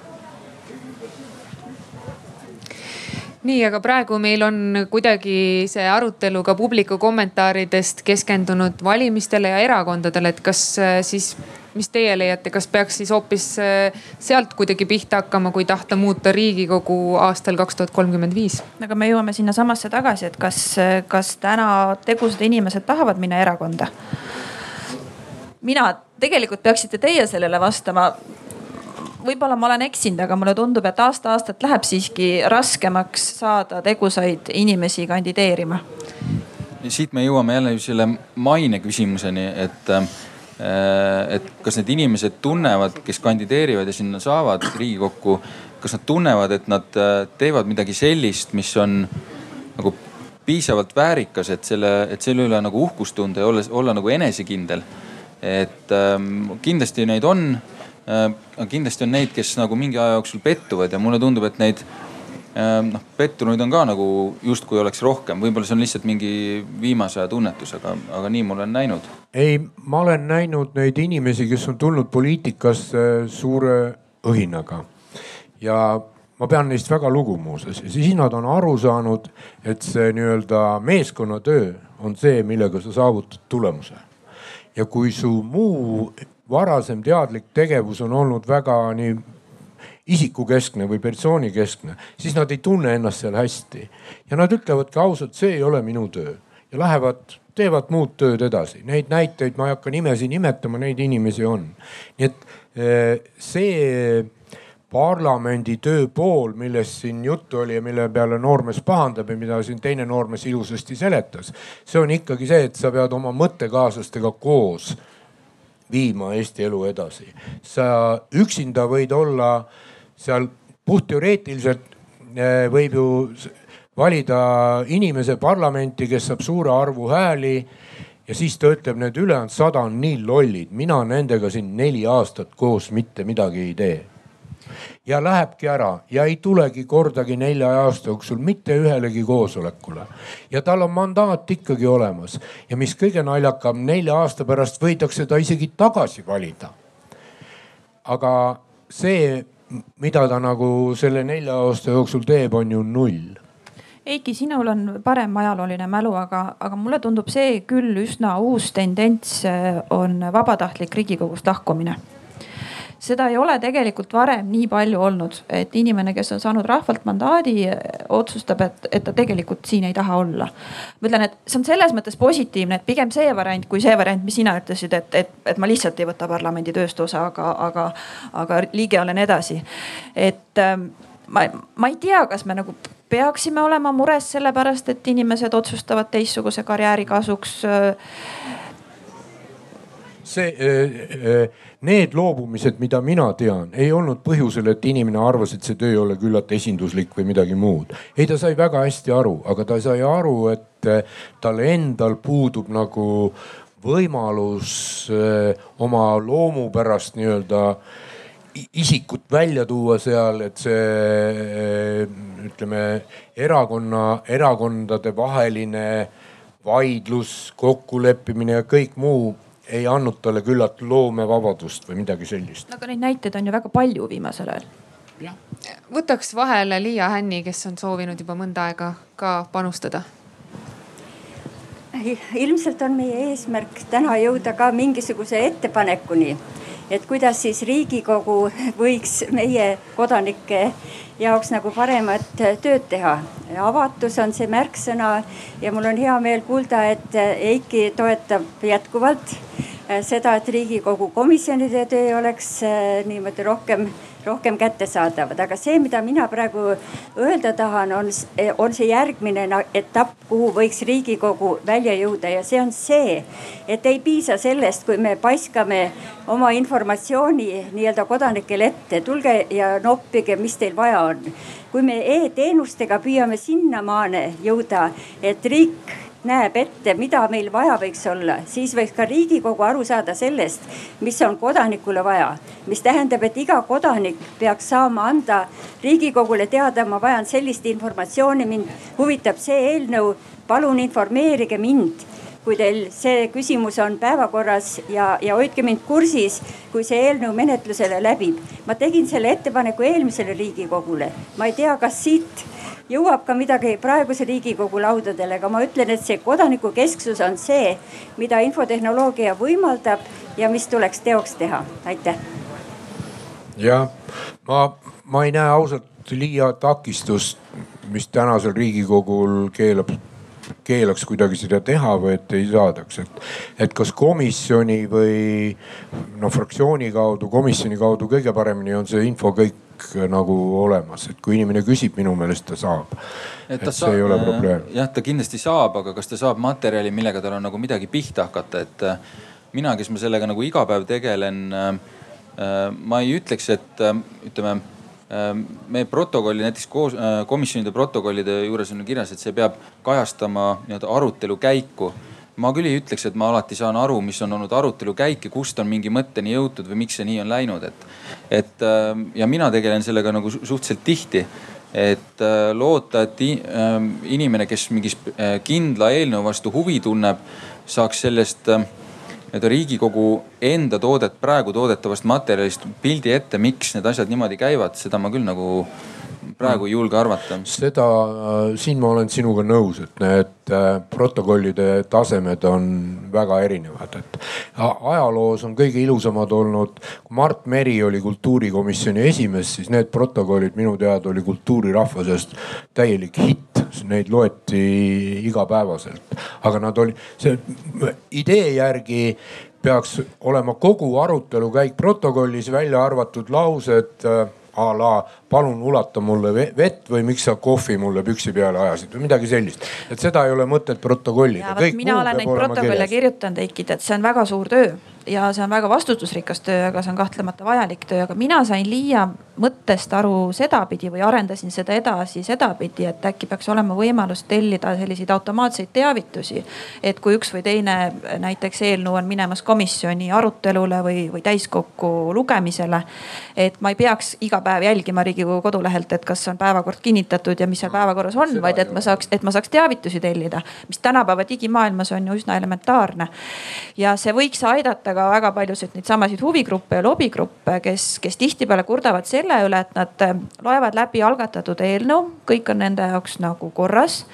nii, aga praegu meil on kuidagi see arutelu ka publiku kommentaaridest keskendunud valimistele ja erakondadele, et kas äh, siis mis teie leiate, kas peaks siis hoopis äh, sealt kuidagi pihta hakkama, kui tahta muuta Riigikogu aastal kaks tuhat kolmkümmend viis? aga me jõuame sinnasamasse tagasi, et kas, kas täna tegusad inimesed tahavad minna erakonda? mina, tegelikult peaksite teie sellele vastama võib-olla ma olen eksinud, aga mulle tundub, et aasta-aastalt läheb siiski raskemaks saada tegusaid inimesi kandideerima. siit me jõuame jälle selle maine küsimuseni, et Äh, et kas need inimesed tunnevad, kes kandideerivad ja sinna saavad Riigikokku, kas nad tunnevad, et nad äh, teevad midagi sellist, mis on nagu piisavalt väärikas, et selle, et selle üle nagu uhkust tunda ja olla, olla nagu enesekindel. et ähm, kindlasti neid on äh,. kindlasti on neid, kes nagu mingi aja jooksul pettuvad ja mulle tundub, et neid noh, pettunuid on ka nagu justkui oleks rohkem, võib-olla see on lihtsalt mingi viimase aja tunnetus, aga, aga nii ma olen näinud. ei, ma olen näinud neid inimesi, kes on tulnud poliitikasse suure õhinaga ja ma pean neist väga lugu muuseas ja siis nad on aru saanud, et see nii-öelda meeskonnatöö on see, millega sa saavutad tulemuse. ja kui su muu varasem teadlik tegevus on olnud väga nii isikukeskne või persoonikeskne, siis nad ei tunne ennast seal hästi. ja nad ütlevadki ausalt, see ei ole minu töö ja lähevad, teevad muud tööd edasi. Neid näiteid ma ei hakka nimesi nimetama, neid inimesi on. nii et eh, see parlamendi töö pool, millest siin juttu oli ja mille peale noormees pahandab ja mida siin teine noormees ilusasti seletas. see on ikkagi see, et sa pead oma mõttekaaslastega koos viima Eesti elu edasi. sa üksinda võid olla seal puhtteoreetiliselt eh, võib ju valida inimese parlamenti, kes saab suure arvu hääli ja siis ta ütleb, need ülejäänud sada on nii lollid, mina nendega siin neli aastat koos mitte midagi ei tee ja lähebki ära ja ei tulegi kordagi nelja aasta jooksul mitte ühelegi koosolekule. ja tal on mandaat ikkagi olemas ja mis kõige naljakam, nelja aasta pärast võidakse ta isegi tagasi valida. aga see, mida ta nagu selle nelja aasta jooksul teeb, on ju null. Eiki, sinul on parem ajalooline mälu, aga, aga mulle tundub see küll üsna uus tendents on vabatahtlik Riigikogust lahkumine seda ei ole tegelikult varem nii palju olnud, et inimene, kes on saanud rahvalt mandaadi, otsustab, et, et ta tegelikult siin ei taha olla. ma ütlen, et see on selles mõttes positiivne, et pigem see variant kui see variant, mis sina ütlesid, et, et, et ma lihtsalt ei võta parlamendi tööst osa, aga, aga, aga liige olen edasi. et ähm, ma, ma ei tea, kas me nagu peaksime olema mures sellepärast, et inimesed otsustavad teistsuguse karjääri kasuks see, äh, äh, need loobumised, mida mina tean, ei olnud põhjusel, et inimene arvas, et see töö ei ole küllalt esinduslik või midagi muud. ei, ta sai väga hästi aru, aga ta sai aru, et äh, tal endal puudub nagu võimalus oma loomupärast nii-öelda isikut välja tuua seal, et see ütleme erakonna, erakondade vaheline vaidlus, kokkuleppimine ja kõik muu ei andnud talle küllalt loomevabadust või midagi sellist. aga neid näiteid on ju väga palju viimasel ajal. võtaks vahele Liia Hänni, kes on soovinud juba mõnda aega ka panustada ilmselt on meie eesmärk täna jõuda ka mingisuguse ettepanekuni, et kuidas siis Riigikogu võiks meie kodanike jaoks nagu paremat tööd teha. avatus on see märksõna ja mul on hea meel kuulda, et Eiki toetab jätkuvalt seda, et Riigikogu komisjonide töö oleks niimoodi rohkem rohkem kättesaadavad, aga see, mida mina praegu öelda tahan, on, on see järgmine etapp, kuhu võiks Riigikogu välja jõuda. Ja see on see, et ei piisa sellest, kui me paiskame oma informatsiooni nii-öelda kodanikele ette, tulge ja noppige, mis teil vaja on. kui me e-teenustega püüame sinnamaale jõuda, et riik näeb ette, mida meil vaja võiks olla, siis võiks ka Riigikogu aru saada sellest, mis on kodanikule vaja. mis tähendab, et iga kodanik peaks saama anda Riigikogule teada, ma vajan sellist informatsiooni, mind huvitab see eelnõu, palun informeerige mind kui teil see küsimus on päevakorras ja, ja hoidke mind kursis, kui see eelnõu menetlusele läbib. ma tegin selle ettepaneku eelmisele Riigikogule, ma ei tea, kas siit jõuab ka midagi praeguse Riigikogu laudadele, aga ma ütlen, et see kodanikukesksus on see, mida infotehnoloogia võimaldab ja mis tuleks teoks teha. aitäh. jah, ma, ma ei näe ausalt liia takistust, mis tänasel Riigikogul keelab keelaks kuidagi seda teha või et ei saadaks, et, et kas komisjoni või no fraktsiooni kaudu, komisjoni kaudu kõige paremini on see info kõik nagu olemas, et kui inimene küsib, minu meelest ta saab. et, et see saab, ei ole probleem. jah, ta kindlasti saab, aga kas ta saab materjali, millega tal on nagu midagi pihta hakata, et äh, mina, kes ma sellega nagu iga päev tegelen, äh, äh, ma ei ütleks, et ütleme meie protokolli näiteks koos komisjonide protokollide juures on kirjas, et see peab kajastama nii-öelda arutelu käiku ma küll ei ütleks, et ma alati saan aru, mis on olnud arutelu käik ja kust on mingi mõtteni jõutud või miks see nii on läinud, et. et ähm, ja mina tegelen sellega nagu suhteliselt tihti. et äh, loota, et ähm, inimene, kes mingi äh, kindla eelnõu vastu huvi tunneb, saaks sellest ähm, nii-öelda Riigikogu enda toodet, praegu toodetavast materjalist pildi ette, miks need asjad niimoodi käivad, seda ma küll nagu praegu ei julge arvata. seda, äh, siin ma olen sinuga nõus, et need äh, protokollide tasemed on väga erinevad, et ajaloos on kõige ilusamad olnud, kui Mart Meri oli kultuurikomisjoni esimees, siis need protokollid minu teada oli kultuurirahva seast täielik hitt, neid loeti igapäevaselt, aga nad oli, see idee järgi peaks olema kogu arutelu käik protokollis välja arvatud laused äh, a la palun ulata mulle vett või miks sa kohvi mulle püksi peale ajasid või midagi sellist. et seda ei ole mõtet protokollida. mina olen neid protokolle kirjutanud, Eikid, et see on väga suur töö ja see on väga vastutusrikas töö, aga see on kahtlemata vajalik töö, aga mina sain Liia mõttest aru sedapidi või arendasin seda edasi sedapidi, et äkki peaks olema võimalus tellida selliseid automaatseid teavitusi. et kui üks või teine näiteks eelnõu on minemas komisjoni arutelule või, või täiskokku lugemisele. et ma ei peaks iga päev jälgima Riigikogu kodulehelt, et kas on päevakord kinnitatud ja mis seal päevakorras on, vaid et ma saaks, et ma saaks teavitusi tellida, mis tänapäeva digimaailmas on ju üsna elementaarne. ja see võiks aidata ka väga paljusid neid samasid huvigruppe ja lobigruppe, kes, kes tihtipeale kurdavad selle üle, et nad äh, loevad läbi algatatud eelnõu, kõik on nende jaoks nagu korras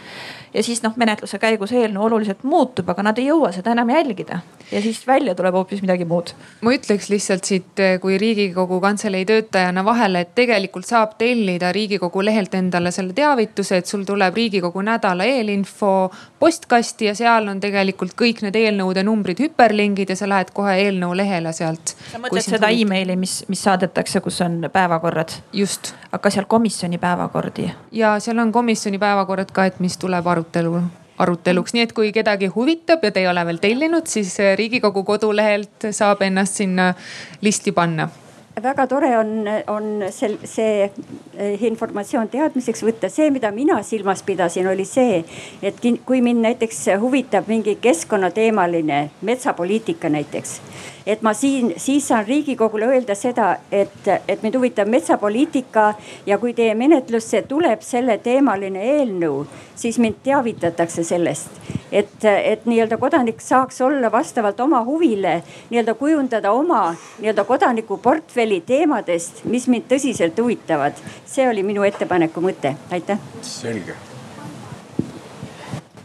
ja siis noh, menetluse käigus eelnõu oluliselt muutub, aga nad ei jõua seda enam jälgida ja siis välja tuleb hoopis midagi muud. ma ütleks lihtsalt siit eh, kui Riigikogu Kantselei töötajana vahele, et tegelikult saab tellida Riigikogu lehelt endale selle teavituse, et sul tuleb Riigikogu nädala eelinfo postkasti ja seal on tegelikult kõik need eelnõude numbrid hüperlingid ja sa lähed kohe eelnõu lehele sealt. sa mõtled seda emaili, mis, mis saadetakse, kus on päevakorrad? just. aga seal komisjoni päevakordi? ja seal on komisjoni päevakorrad ka, et mis tuleb arutada arutelu, aruteluks, nii et kui kedagi huvitab ja te ei ole veel tellinud, siis Riigikogu kodulehelt saab ennast sinna listi panna väga tore on, on sel, see eh, informatsioon teadmiseks võtta. see, mida mina silmas pidasin, oli see, et kui mind näiteks huvitab mingi keskkonnateemaline metsapoliitika näiteks et ma siin, siis saan Riigikogule öelda seda, et, et mind huvitab metsapoliitika ja kui teie menetlusse tuleb selleteemaline eelnõu, siis mind teavitatakse sellest. et, et nii-öelda kodanik saaks olla vastavalt oma huvile nii-öelda kujundada oma nii-öelda kodanikuportfelli teemadest, mis mind tõsiselt huvitavad. see oli minu ettepaneku mõte, aitäh. selge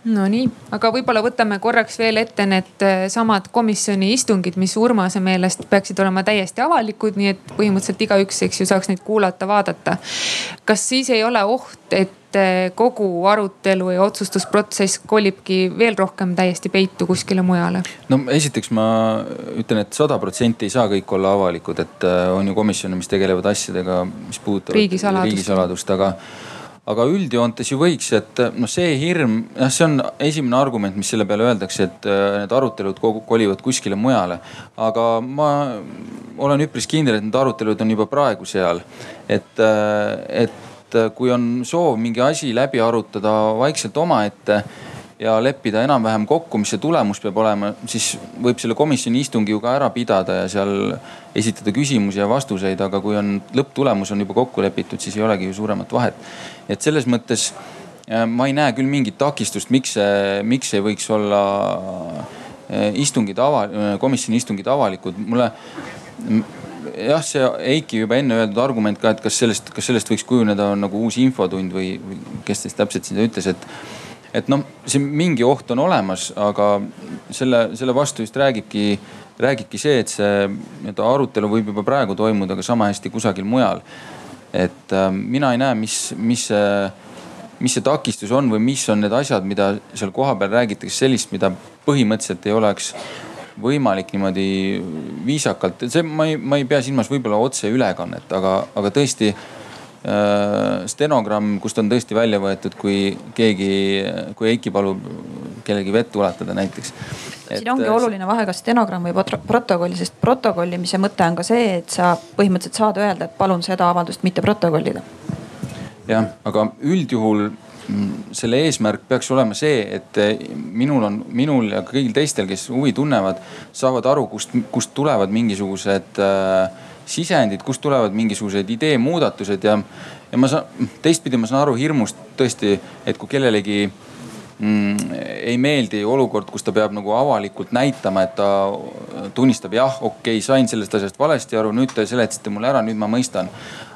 Nonii, aga võib-olla võtame korraks veel ette need äh, samad komisjoni istungid, mis Urmase meelest peaksid olema täiesti avalikud, nii et põhimõtteliselt igaüks, eks ju, saaks neid kuulata, vaadata. kas siis ei ole oht, et äh, kogu arutelu ja otsustusprotsess kolibki veel rohkem täiesti peitu kuskile mujale? no esiteks ma ütlen et, et sada protsenti ei saa kõik olla avalikud, et äh, on ju komisjone, mis tegelevad asjadega, mis puudutavad riigisaladust, riigisaladust, aga aga üldjoontes ju võiks, et noh, see hirm, jah, see on esimene argument, mis selle peale öeldakse, et äh, need arutelud kolivad kuskile mujale. aga ma olen üpris kindel, et need arutelud on juba praegu seal. et, äh, et kui on soov mingi asi läbi arutada vaikselt omaette ja leppida enam-vähem kokku, mis see tulemus peab olema, siis võib selle komisjoni istungi ju ka ära pidada ja seal esitada küsimusi ja vastuseid, aga kui on lõpptulemus on juba kokku lepitud, siis ei olegi ju suuremat vahet. Et selles mõttes äh, ma ei näe küll mingit takistust, miks see, miks ei võiks olla äh, istungid ava-, komisjoni istungid avalikud. mulle jah, see Eiki juba enne öeldud argument ka, et kas sellest, kas sellest võiks kujuneda nagu uus infotund või, või kes siis täpselt seda ütles, et et noh, siin mingi oht on olemas, aga selle, selle vastu just räägibki, räägibki see, et see nii-öelda arutelu võib juba praegu toimuda ka sama hästi kusagil mujal. Et äh, mina ei näe, mis, mis see, mis see takistus on või mis on need asjad, mida seal kohapeal räägitakse sellist, mida põhimõtteliselt ei oleks võimalik niimoodi viisakalt, see ma ei, ma ei pea silmas võib-olla otseülekannet, aga, aga tõesti stenogramm, kust on tõesti välja võetud, kui keegi, kui Eiki palub kellelgi vett ulatada näiteks. siin ongi äh, oluline vahe, kas stenogramm või protokoll, sest protokollimise mõte on ka see, et sa põhimõtteliselt saad öelda, et palun seda avaldust mitte protokollida. jah, aga üldjuhul mm, selle eesmärk peaks olema see, et äh, minul on, minul ja kõigil teistel, kes huvi tunnevad, saavad aru, kust, kust tulevad mingisugused äh, sisendid, kust tulevad mingisugused idee muudatused ja, ja ma saan, teistpidi ma saan aru hirmust tõesti, et kui kellelegi mm, ei meeldi olukord, kus ta peab nagu avalikult näitama, et ta tunnistab, jah, okei okay,, sain sellest asjast valesti aru, nüüd te seletasite mulle ära, nüüd ma mõistan.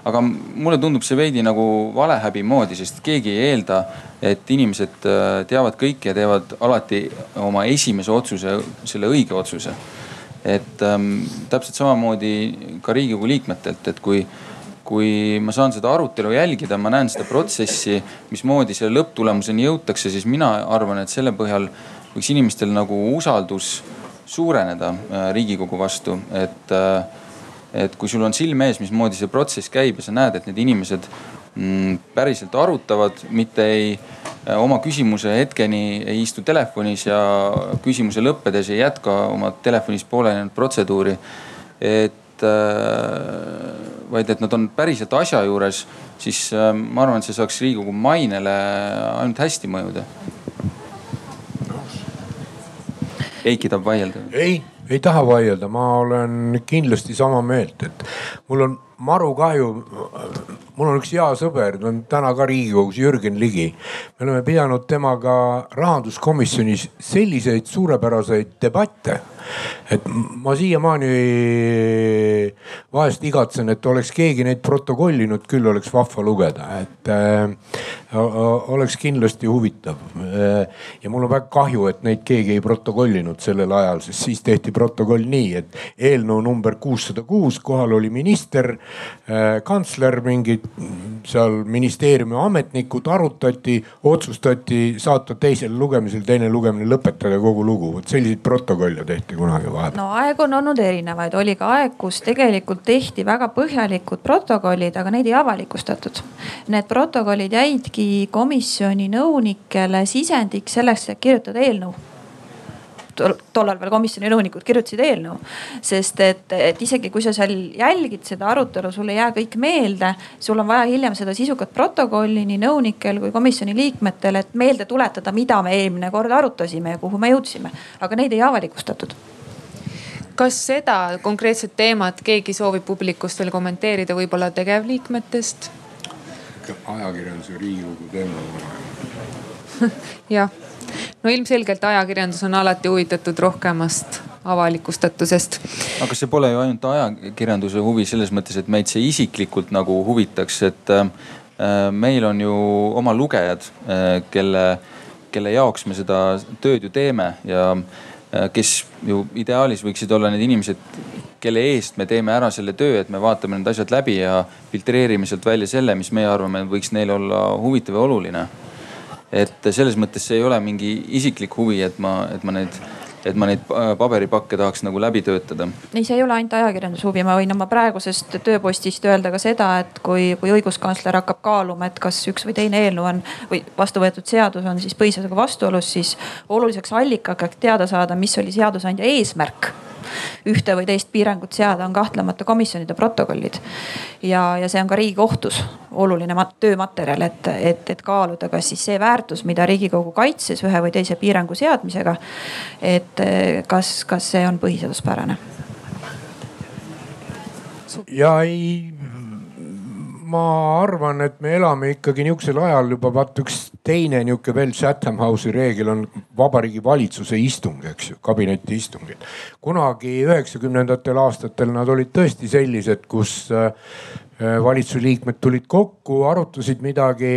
aga mulle tundub see veidi nagu valehäbi moodi, sest keegi ei eelda, et inimesed äh, teavad kõike ja teevad alati oma esimese otsuse, selle õige otsuse et ähm, täpselt samamoodi ka Riigikogu liikmetelt, et kui, kui ma saan seda arutelu jälgida, ma näen seda protsessi, mismoodi selle lõpptulemuseni jõutakse, siis mina arvan, et selle põhjal võiks inimestel nagu usaldus suureneda äh, Riigikogu vastu, et äh, et kui sul on silme ees, mismoodi see protsess käib ja sa näed, et need inimesed päriselt arutavad, mitte ei äh, oma küsimuse hetkeni ei istu telefonis ja küsimuse lõppedes ei jätka oma telefonis pooleli jäänud protseduuri. et äh, vaid et nad on päriselt asja juures, siis äh, ma arvan, et see saaks Riigikogu mainele ainult hästi mõjuda. Eiki tahab vaielda. ei ei taha vaielda, ma olen kindlasti sama meelt, et mul on maru kahju. mul on üks hea sõber, ta on täna ka Riigikogus, Jürgen Ligi. me oleme pidanud temaga rahanduskomisjonis selliseid suurepäraseid debatte et ma siiamaani vahest igatsen, et oleks keegi neid protokollinud, küll oleks vahva lugeda, et äh, oleks kindlasti huvitav äh,. ja mul on väga kahju, et neid keegi ei protokollinud sellel ajal, sest siis tehti protokoll nii, et eelnõu number kuussada kuus, kohal oli minister äh,, kantsler, mingid seal ministeeriumi ametnikud, arutati, otsustati saata teisele lugemisele, teine lugemine lõpetada, kogu lugu. vot selliseid protokolle tehti kunagi vahepeal? no aegu on olnud erinevaid, oli ka aeg, kus tegelikult tehti väga põhjalikud protokollid, aga neid ei avalikustatud. Need protokollid jäidki komisjoni nõunikele sisendiks selleks, et kirjutada eelnõu tollal veel komisjoni nõunikud kirjutasid eelnõu. sest et, et isegi kui sa seal jälgid seda arutelu, sul ei jää kõik meelde, sul on vaja hiljem seda sisukat protokolli nii nõunikel kui komisjoni liikmetel, et meelde tuletada, mida me eelmine kord arutasime ja kuhu me jõudsime. aga neid ei avalikustatud kas seda konkreetset teemat keegi soovib publikust veel kommenteerida, võib-olla tegevliikmetest? ajakirjanduse Riigikogu teema <laughs> jah no ilmselgelt ajakirjandus on alati huvitatud rohkemast avalikustatusest. aga see pole ju ainult ajakirjanduse huvi selles mõttes, et meid see isiklikult nagu huvitaks, et äh, meil on ju oma lugejad äh,, kelle, kelle jaoks me seda tööd ju teeme ja äh, kes ju ideaalis võiksid olla need inimesed, kelle eest me teeme ära selle töö, et me vaatame need asjad läbi ja filtreerime sealt välja selle, mis meie arvame, võiks neile olla huvitav ja oluline et selles mõttes see ei ole mingi isiklik huvi, et ma, et ma neid et ma neid paberipakke tahaks nagu läbi töötada. ei, see ei ole ainult ajakirjanduse huvi, ma võin oma praegusest tööpostist öelda ka seda, et kui, kui õiguskantsler hakkab kaaluma, et kas üks või teine eelnõu on või vastu võetud seadus on siis põhiseadusega vastuolus, siis oluliseks allikaks teada saada, mis oli seadusandja eesmärk ühte või teist piirangut seada, on kahtlemata komisjonide protokollid. ja, ja see on ka Riigikohtus oluline töömaterjal, et, et, et kaaluda, kas siis see väärtus, mida Riigikogu kaitses ühe või teise piirangu seadmisega. et kas, kas see on põhiseaduspärane? ja ei ma arvan, et me elame ikkagi nihukesel ajal juba vaat üks teine nihuke veel Chatham House'i reegel on Vabariigi Valitsuse istung, eks ju, kabineti istungid. kunagi üheksakümnendatel aastatel nad olid tõesti sellised, kus äh, valitsuse liikmed tulid kokku, arutasid midagi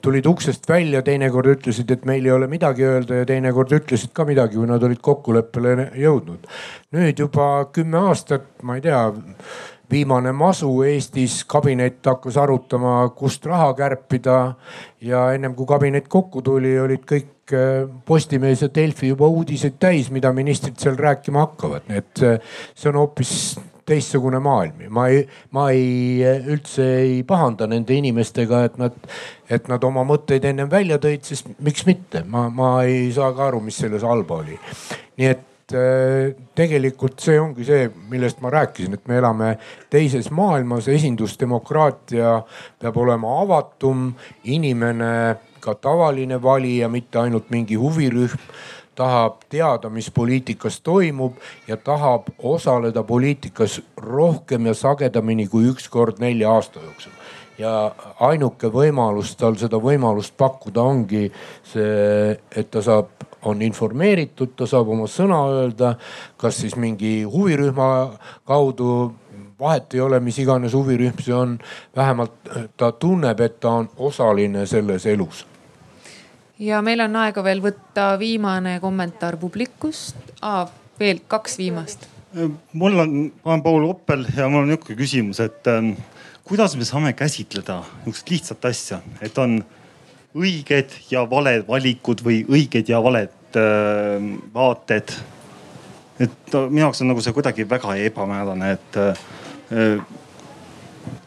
tulid uksest välja, teinekord ütlesid, et meil ei ole midagi öelda ja teinekord ütlesid ka midagi, kui nad olid kokkuleppele jõudnud. nüüd juba kümme aastat, ma ei tea viimane masu Eestis, kabinet hakkas arutama, kust raha kärpida. ja ennem kui kabinet kokku tuli, olid kõik äh, Postimees ja Delfi juba uudiseid täis, mida ministrid seal rääkima hakkavad, nii et äh, see on hoopis teistsugune maailm ja ma ei, ma ei üldse ei pahanda nende inimestega, et nad, et nad oma mõtteid ennem välja tõid, sest miks mitte, ma, ma ei saa ka aru, mis selles halba oli. nii et Äh, tegelikult see ongi see, millest ma rääkisin, et me elame teises maailmas, esindusdemokraatia peab olema avatum, inimene, ka tavaline valija, mitte ainult mingi huvirühm tahab teada, mis poliitikas toimub ja tahab osaleda poliitikas rohkem ja sagedamini kui üks kord nelja aasta jooksul. Ja ainuke võimalus tal seda võimalust pakkuda ongi see, et ta saab on informeeritud, ta saab oma sõna öelda, kas siis mingi huvirühma kaudu vahet ei ole, mis iganes huvirühm see on, vähemalt ta tunneb, et ta on osaline selles elus. ja meil on aega veel võtta viimane kommentaar publikust ah,, veel kaks viimast. mul on, ma olen Paul Oppel ja mul on niisugune küsimus, et ähm, kuidas me saame käsitleda niisugust lihtsat asja, et on õiged ja valed valikud või õiged ja valed äh, vaated. et minu jaoks on nagu see kuidagi väga ebamäärane, et äh,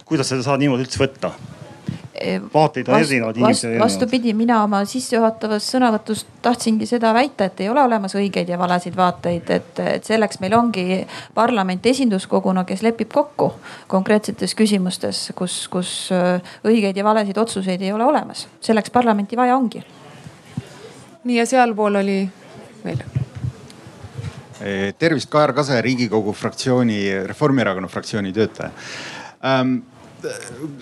kuidas seda saab niimoodi üldse võtta? Vaateid on erinevad, inimesed on erinevad. vastupidi, mina oma sissejuhatavas sõnavõtus tahtsingi seda väita, et ei ole olemas õigeid ja valesid vaateid, et, et selleks meil ongi parlament esinduskoguna, kes lepib kokku konkreetsetes küsimustes, kus, kus õigeid ja valesid otsuseid ei ole olemas. selleks parlamenti vaja ongi. nii ja sealpool oli veel tervist, Kajar Kase, riigikogu fraktsiooni, Reformierakonna fraktsiooni töötaja ähm,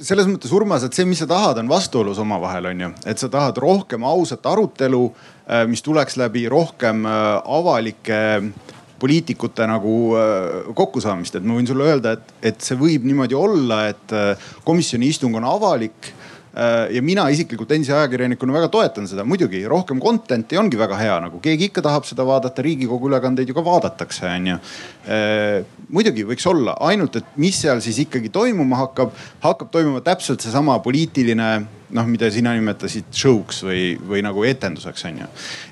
selles mõttes Urmas, et see, mis sa tahad, on vastuolus omavahel, on ju. et sa tahad rohkem ausat arutelu, äh, mis tuleks läbi rohkem äh, avalike poliitikute nagu äh, kokkusaamist, et ma võin sulle öelda, et, et see võib niimoodi olla, et komisjoni istung on avalik Äh, ja mina isiklikult endise ajakirjanikuna väga toetan seda, muidugi rohkem content'i ongi väga hea, nagu keegi ikka tahab seda vaadata, riigikogu ülekandeid ju ka vaadatakse, onju. Äh, muidugi võiks olla, ainult et mis seal siis ikkagi toimuma hakkab, hakkab toimuma täpselt seesama poliitiline noh, mida sina nimetasid show'ks või, või nagu etenduseks on ju.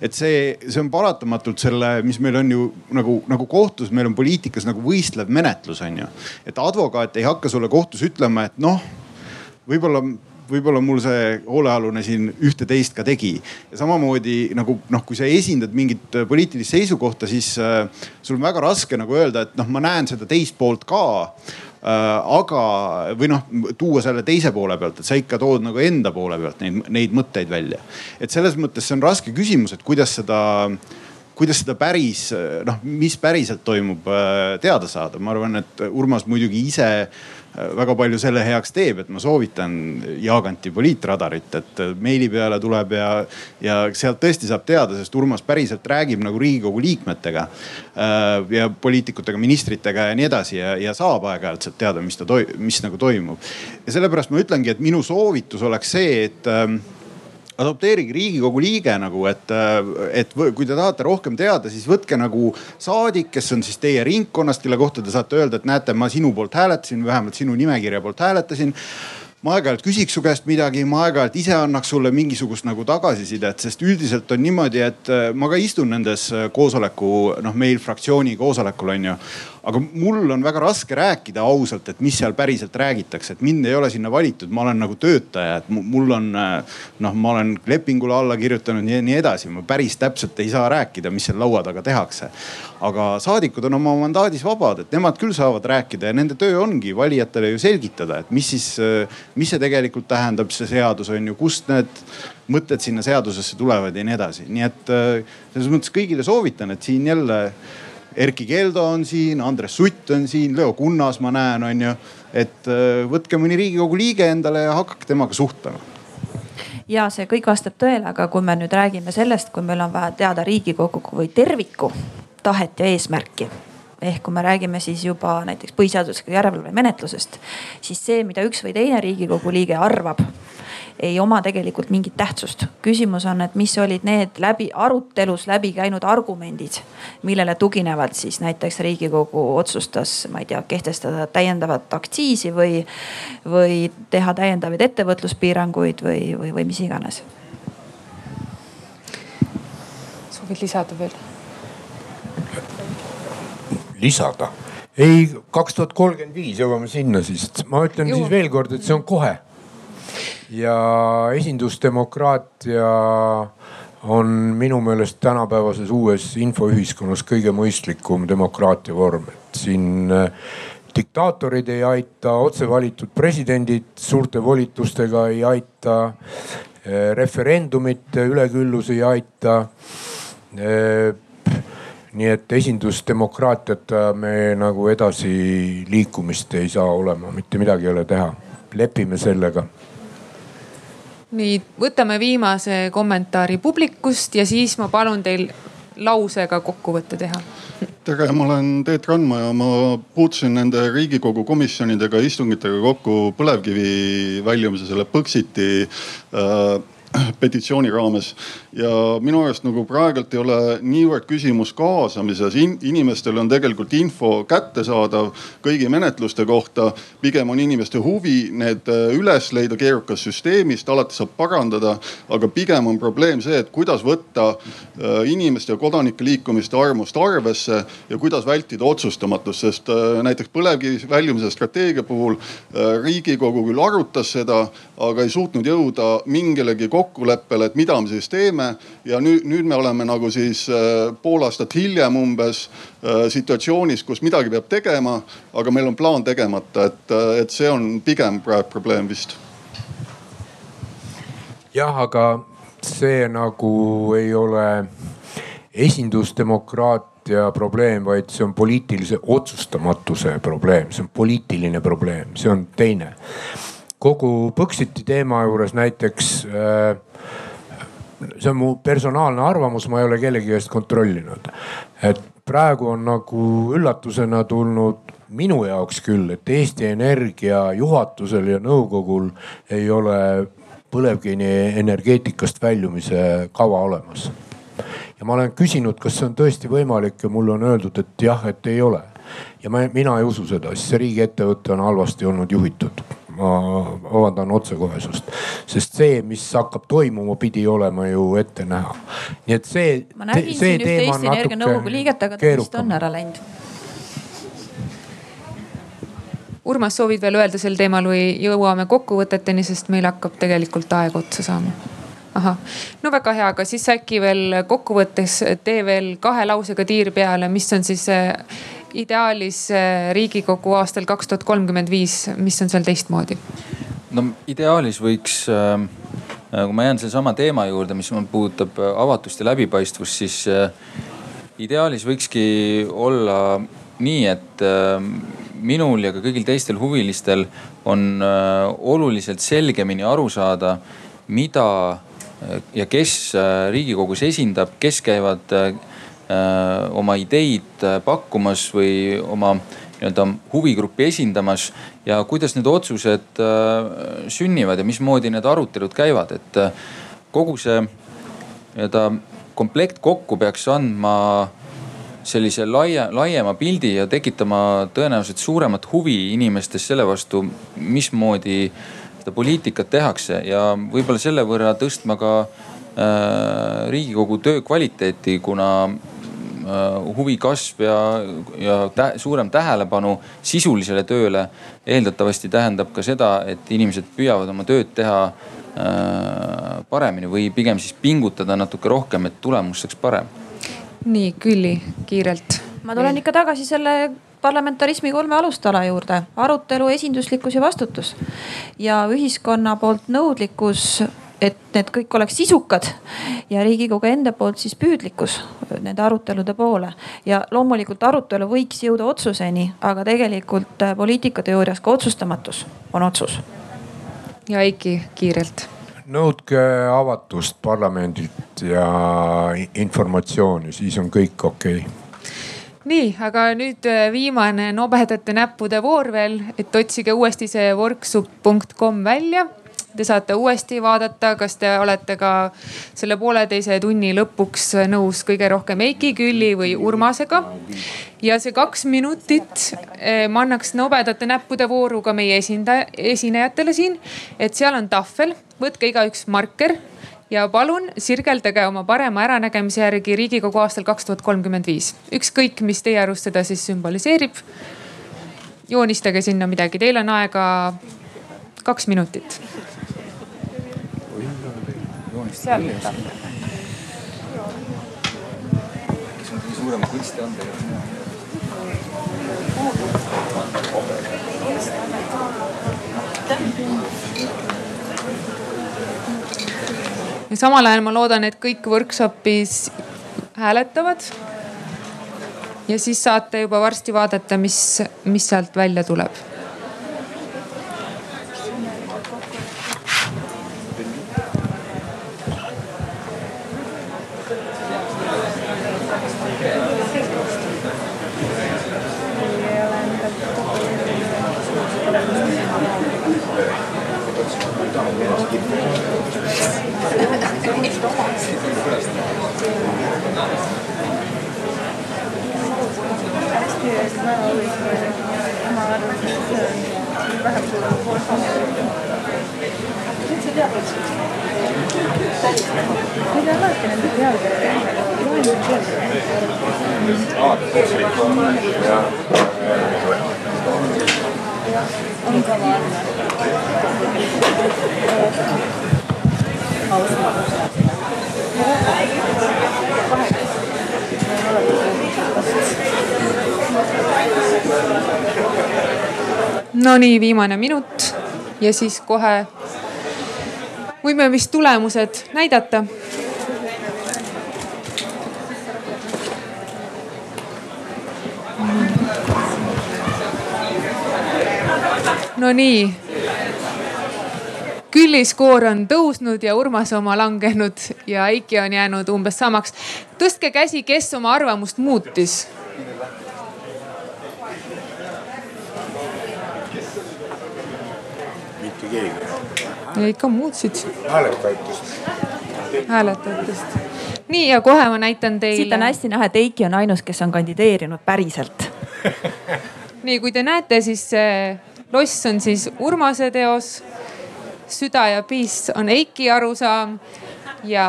et see, see on paratamatult selle, mis meil on ju nagu, nagu kohtus, meil on poliitikas nagu võistlev menetlus on ju. et advokaat ei hakka sulle kohtus ütlema, et noh, võib-olla võib-olla mul see hoolealune siin ühte-teist ka tegi. ja samamoodi nagu noh, kui sa esindad mingit äh, poliitilist seisukohta, siis äh, sul on väga raske nagu öelda, et noh, ma näen seda teist poolt ka äh, aga, või noh, tuua selle teise poole pealt, et sa ikka tood nagu enda poole pealt neid, neid mõtteid välja. et selles mõttes see on raske küsimus, et kuidas seda, kuidas seda päris noh, mis päriselt toimub, äh, teada saada. ma arvan, et Urmas muidugi ise väga palju selle heaks teeb, et ma soovitan Jaaganti poliitradarit, et meili peale tuleb ja, ja sealt tõesti saab teada, sest Urmas päriselt räägib nagu riigikogu liikmetega äh, ja poliitikutega, ministritega ja nii edasi ja, ja saab aeg-ajalt sealt teada, mis ta, mis nagu toimub. ja sellepärast ma ütlengi, et minu soovitus oleks see, et ähm, adopteerige riigikogu liige nagu, et, et kui te tahate rohkem teada, siis võtke nagu saadik, kes on siis teie ringkonnast, kelle kohta te saate öelda, et näete, ma sinu poolt hääletasin, vähemalt sinu nimekirja poolt hääletasin. Ma aeg-ajalt küsiks su käest midagi, ma aeg-ajalt ise annaks sulle mingisugust nagu tagasisidet, sest üldiselt on niimoodi, et ma ka istun nendes koosoleku, noh meil fraktsiooni koosolekul on ju aga mul on väga raske rääkida ausalt, et mis seal päriselt räägitakse, et mind ei ole sinna valitud, ma olen nagu töötaja, et mul on noh, ma olen lepingule alla kirjutanud ja nii edasi, ma päris täpselt ei saa rääkida, mis seal laua taga tehakse. aga saadikud on oma mandaadis vabad, et nemad küll saavad rääkida ja nende töö ongi valijatele ju selgitada, et mis siis, mis see tegelikult tähendab, see seadus on ju, kust need mõtted sinna seadusesse tulevad ja nii edasi, nii et selles mõttes kõigile soovitan, et siin jälle Erkki Keldo on siin, Andres Sutt on siin, Leo Kunnas ma näen, on ju. et äh, võtke mõni riigikogu liige endale ja hakake temaga suhtlema ja see kõik vastab tõele, aga kui me nüüd räägime sellest, kui meil on vaja teada riigikogu kui terviku tahet ja eesmärki ehk kui me räägime siis juba näiteks põhiseadusliku järelevalve menetlusest, siis see, mida üks või teine riigikogu liige arvab ei oma tegelikult mingit tähtsust. küsimus on, et mis olid need läbi arutelus läbi käinud argumendid, millele tuginevalt siis näiteks riigikogu otsustas, ma ei tea, kehtestada täiendavat aktsiisi või, või teha täiendavaid ettevõtluspiiranguid või, või, või mis iganes. soovid lisada veel? lisada ei, kaks tuhat kolmkümmend viis jõuame sinna siis, ma ütlen Jõuab. siis veel kord, et see on kohe ja esindusdemokraatia on minu meelest tänapäevases uues infoühiskonnas kõige mõistlikum demokraatia vorm, et siin äh, diktaatorid ei aita, otse valitud presidendid suurte volitustega ei aita, äh, referendumite üleküllus ei aita. Äh, nii et esindusdemokraatiata me nagu edasiliikumist ei saa olema, mitte midagi ei ole teha, lepime sellega nii, võtame viimase kommentaari publikust ja siis ma palun teil lausega kokkuvõtte teha. tere, ma olen Teet Randma ja ma puutusin nende riigikogu komisjonidega, istungitega kokku põlevkivi väljumise selle Põxiti äh, <clears throat> petitsiooni raames. ja minu arust nagu praegult ei ole niivõrd küsimus kaasamises In,, inimestel on tegelikult info kättesaadav kõigi menetluste kohta. pigem on inimeste huvi need äh, üles leida keerukas süsteemist, alati saab parandada, aga pigem on probleem see, et kuidas võtta äh, inimeste ja kodanike liikumiste arvamust arvesse ja kuidas vältida otsustamatust, sest äh, näiteks põlevkivi väljumise strateegia puhul riigikogu küll arutas seda, aga ei suutnud jõuda mingilegi kokkuleppele, et mida me siis teeme. ja nüüd, nüüd me oleme nagu siis äh, pool aastat hiljem umbes äh, situatsioonis, kus midagi peab tegema, aga meil on plaan tegemata, et, äh, et see on pigem praegu probleem vist. jah, aga see nagu ei ole esindusdemokraatia probleem, vaid see on poliitilise otsustamatuse probleem, see on poliitiline probleem, see on teine kogu Põxiti teema juures näiteks äh, see on mu personaalne arvamus, ma ei ole kellegi käest kontrollinud. et praegu on nagu üllatusena tulnud minu jaoks küll, et Eesti Energia juhatusel ja nõukogul ei ole põlevkivi energeetikast väljumise kava olemas. ja ma olen küsinud, kas see on tõesti võimalik ja mulle on öeldud, et jah, et ei ole. ja ma, mina ei usu seda, sest see riigiettevõte on halvasti olnud juhitud ma vabandan otsekohesust, sest see, mis hakkab toimuma, pidi olema ju ette näha. nii et see. ma nägin see siin ühte Eesti Energia nõukogu liiget, aga ta vist on ära läinud. Urmas, soovid veel öelda sel teemal või jõuame kokkuvõteteni, sest meil hakkab tegelikult aeg otsa saama? Ahah, no väga hea, aga siis äkki veel kokkuvõttes tee veel kahe lausega tiir peale, mis on siis ideaalis äh, Riigikogu aastal kaks tuhat kolmkümmend viis, mis on seal teistmoodi? no ideaalis võiks äh,, kui ma jään sellesama teema juurde, mis puudutab avatust ja läbipaistvust, siis ideaalis võikski olla nii, et minul ja ka kõigil teistel huvilistel on oluliselt selgemini aru saada, mida ja kes äh, Riigikogus esindab, kes käivad äh, Äh, oma ideid äh, pakkumas või oma nii-öelda huvigruppi esindamas ja kuidas need otsused äh, sünnivad ja mismoodi need arutelud käivad, et kogu see nii-öelda komplekt kokku peaks andma sellise laia, laiema pildi ja tekitama tõenäoliselt suuremat huvi inimestes selle vastu, mismoodi seda poliitikat tehakse ja võib-olla selle võrra tõstma ka äh, riigikogu töö kvaliteeti, kuna Äh, huvi kasv ja, ja tä suurem tähelepanu sisulisele tööle eeldatavasti tähendab ka seda, et inimesed püüavad oma tööd teha äh, paremini või pigem siis pingutada natuke rohkem, et tulemus saaks parem. nii, Külli, kiirelt. ma tulen ikka tagasi selle parlamentarismi kolme alustala juurde. arutelu, esinduslikkus ja vastutus. ja ühiskonna poolt nõudlikkus et need kõik oleks sisukad ja Riigikogu enda poolt siis püüdlikkus nende arutelude poole. ja loomulikult arutelu võiks jõuda otsuseni, aga tegelikult äh, poliitikateoorias ka otsustamatus on otsus. ja Eiki kiirelt nõudke avatust parlamendilt ja informatsiooni, siis on kõik okei okay nii, aga nüüd äh, viimane nobedate näppude voor veel, et otsige uuesti see worksup.com välja Te saate uuesti vaadata, kas te olete ka selle pooleteise tunni lõpuks nõus kõige rohkem Eiki Külli või Urmasega. ja see kaks minutit eh, ma annaks nobedate näppude vooru ka meie esindaja, esinejatele siin. et seal on tahvel, võtke igaüks marker ja palun sirgeldage oma parema äranägemise järgi Riigikogu aastal kaks tuhat kolmkümmend viis. ükskõik, mis teie arust seda siis sümboliseerib. joonistage sinna midagi, teil on aega kaks minutit seal võtab. kes on kõige suurema kunstiande? Ja samal ajal ma loodan, et kõik workshop'is hääletavad. ja siis saate juba varsti vaadata, mis, mis sealt välja tuleb Nonii, viimane minut ja siis kohe võime vist tulemused näidata. Nonii Külli skoor on tõusnud ja Urmas oma langenud ja Eiki on jäänud umbes samaks. tõstke käsi, kes oma arvamust muutis. Keegi. ikka muutsid. hääletajatest. hääletajatest. nii ja kohe ma näitan teile. siit on hästi näha, et Eiki on ainus, kes on kandideerinud päriselt <laughs> nii, kui te näete, siis see loss on siis Urmase teos süda ja piist on Eiki arusaam ja,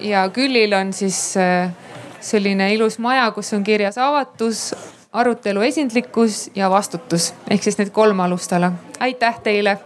ja Küllil on siis äh, selline ilus maja, kus on kirjas avatus, arutelu esindlikkus ja vastutus ehk siis need kolm alustala. aitäh teile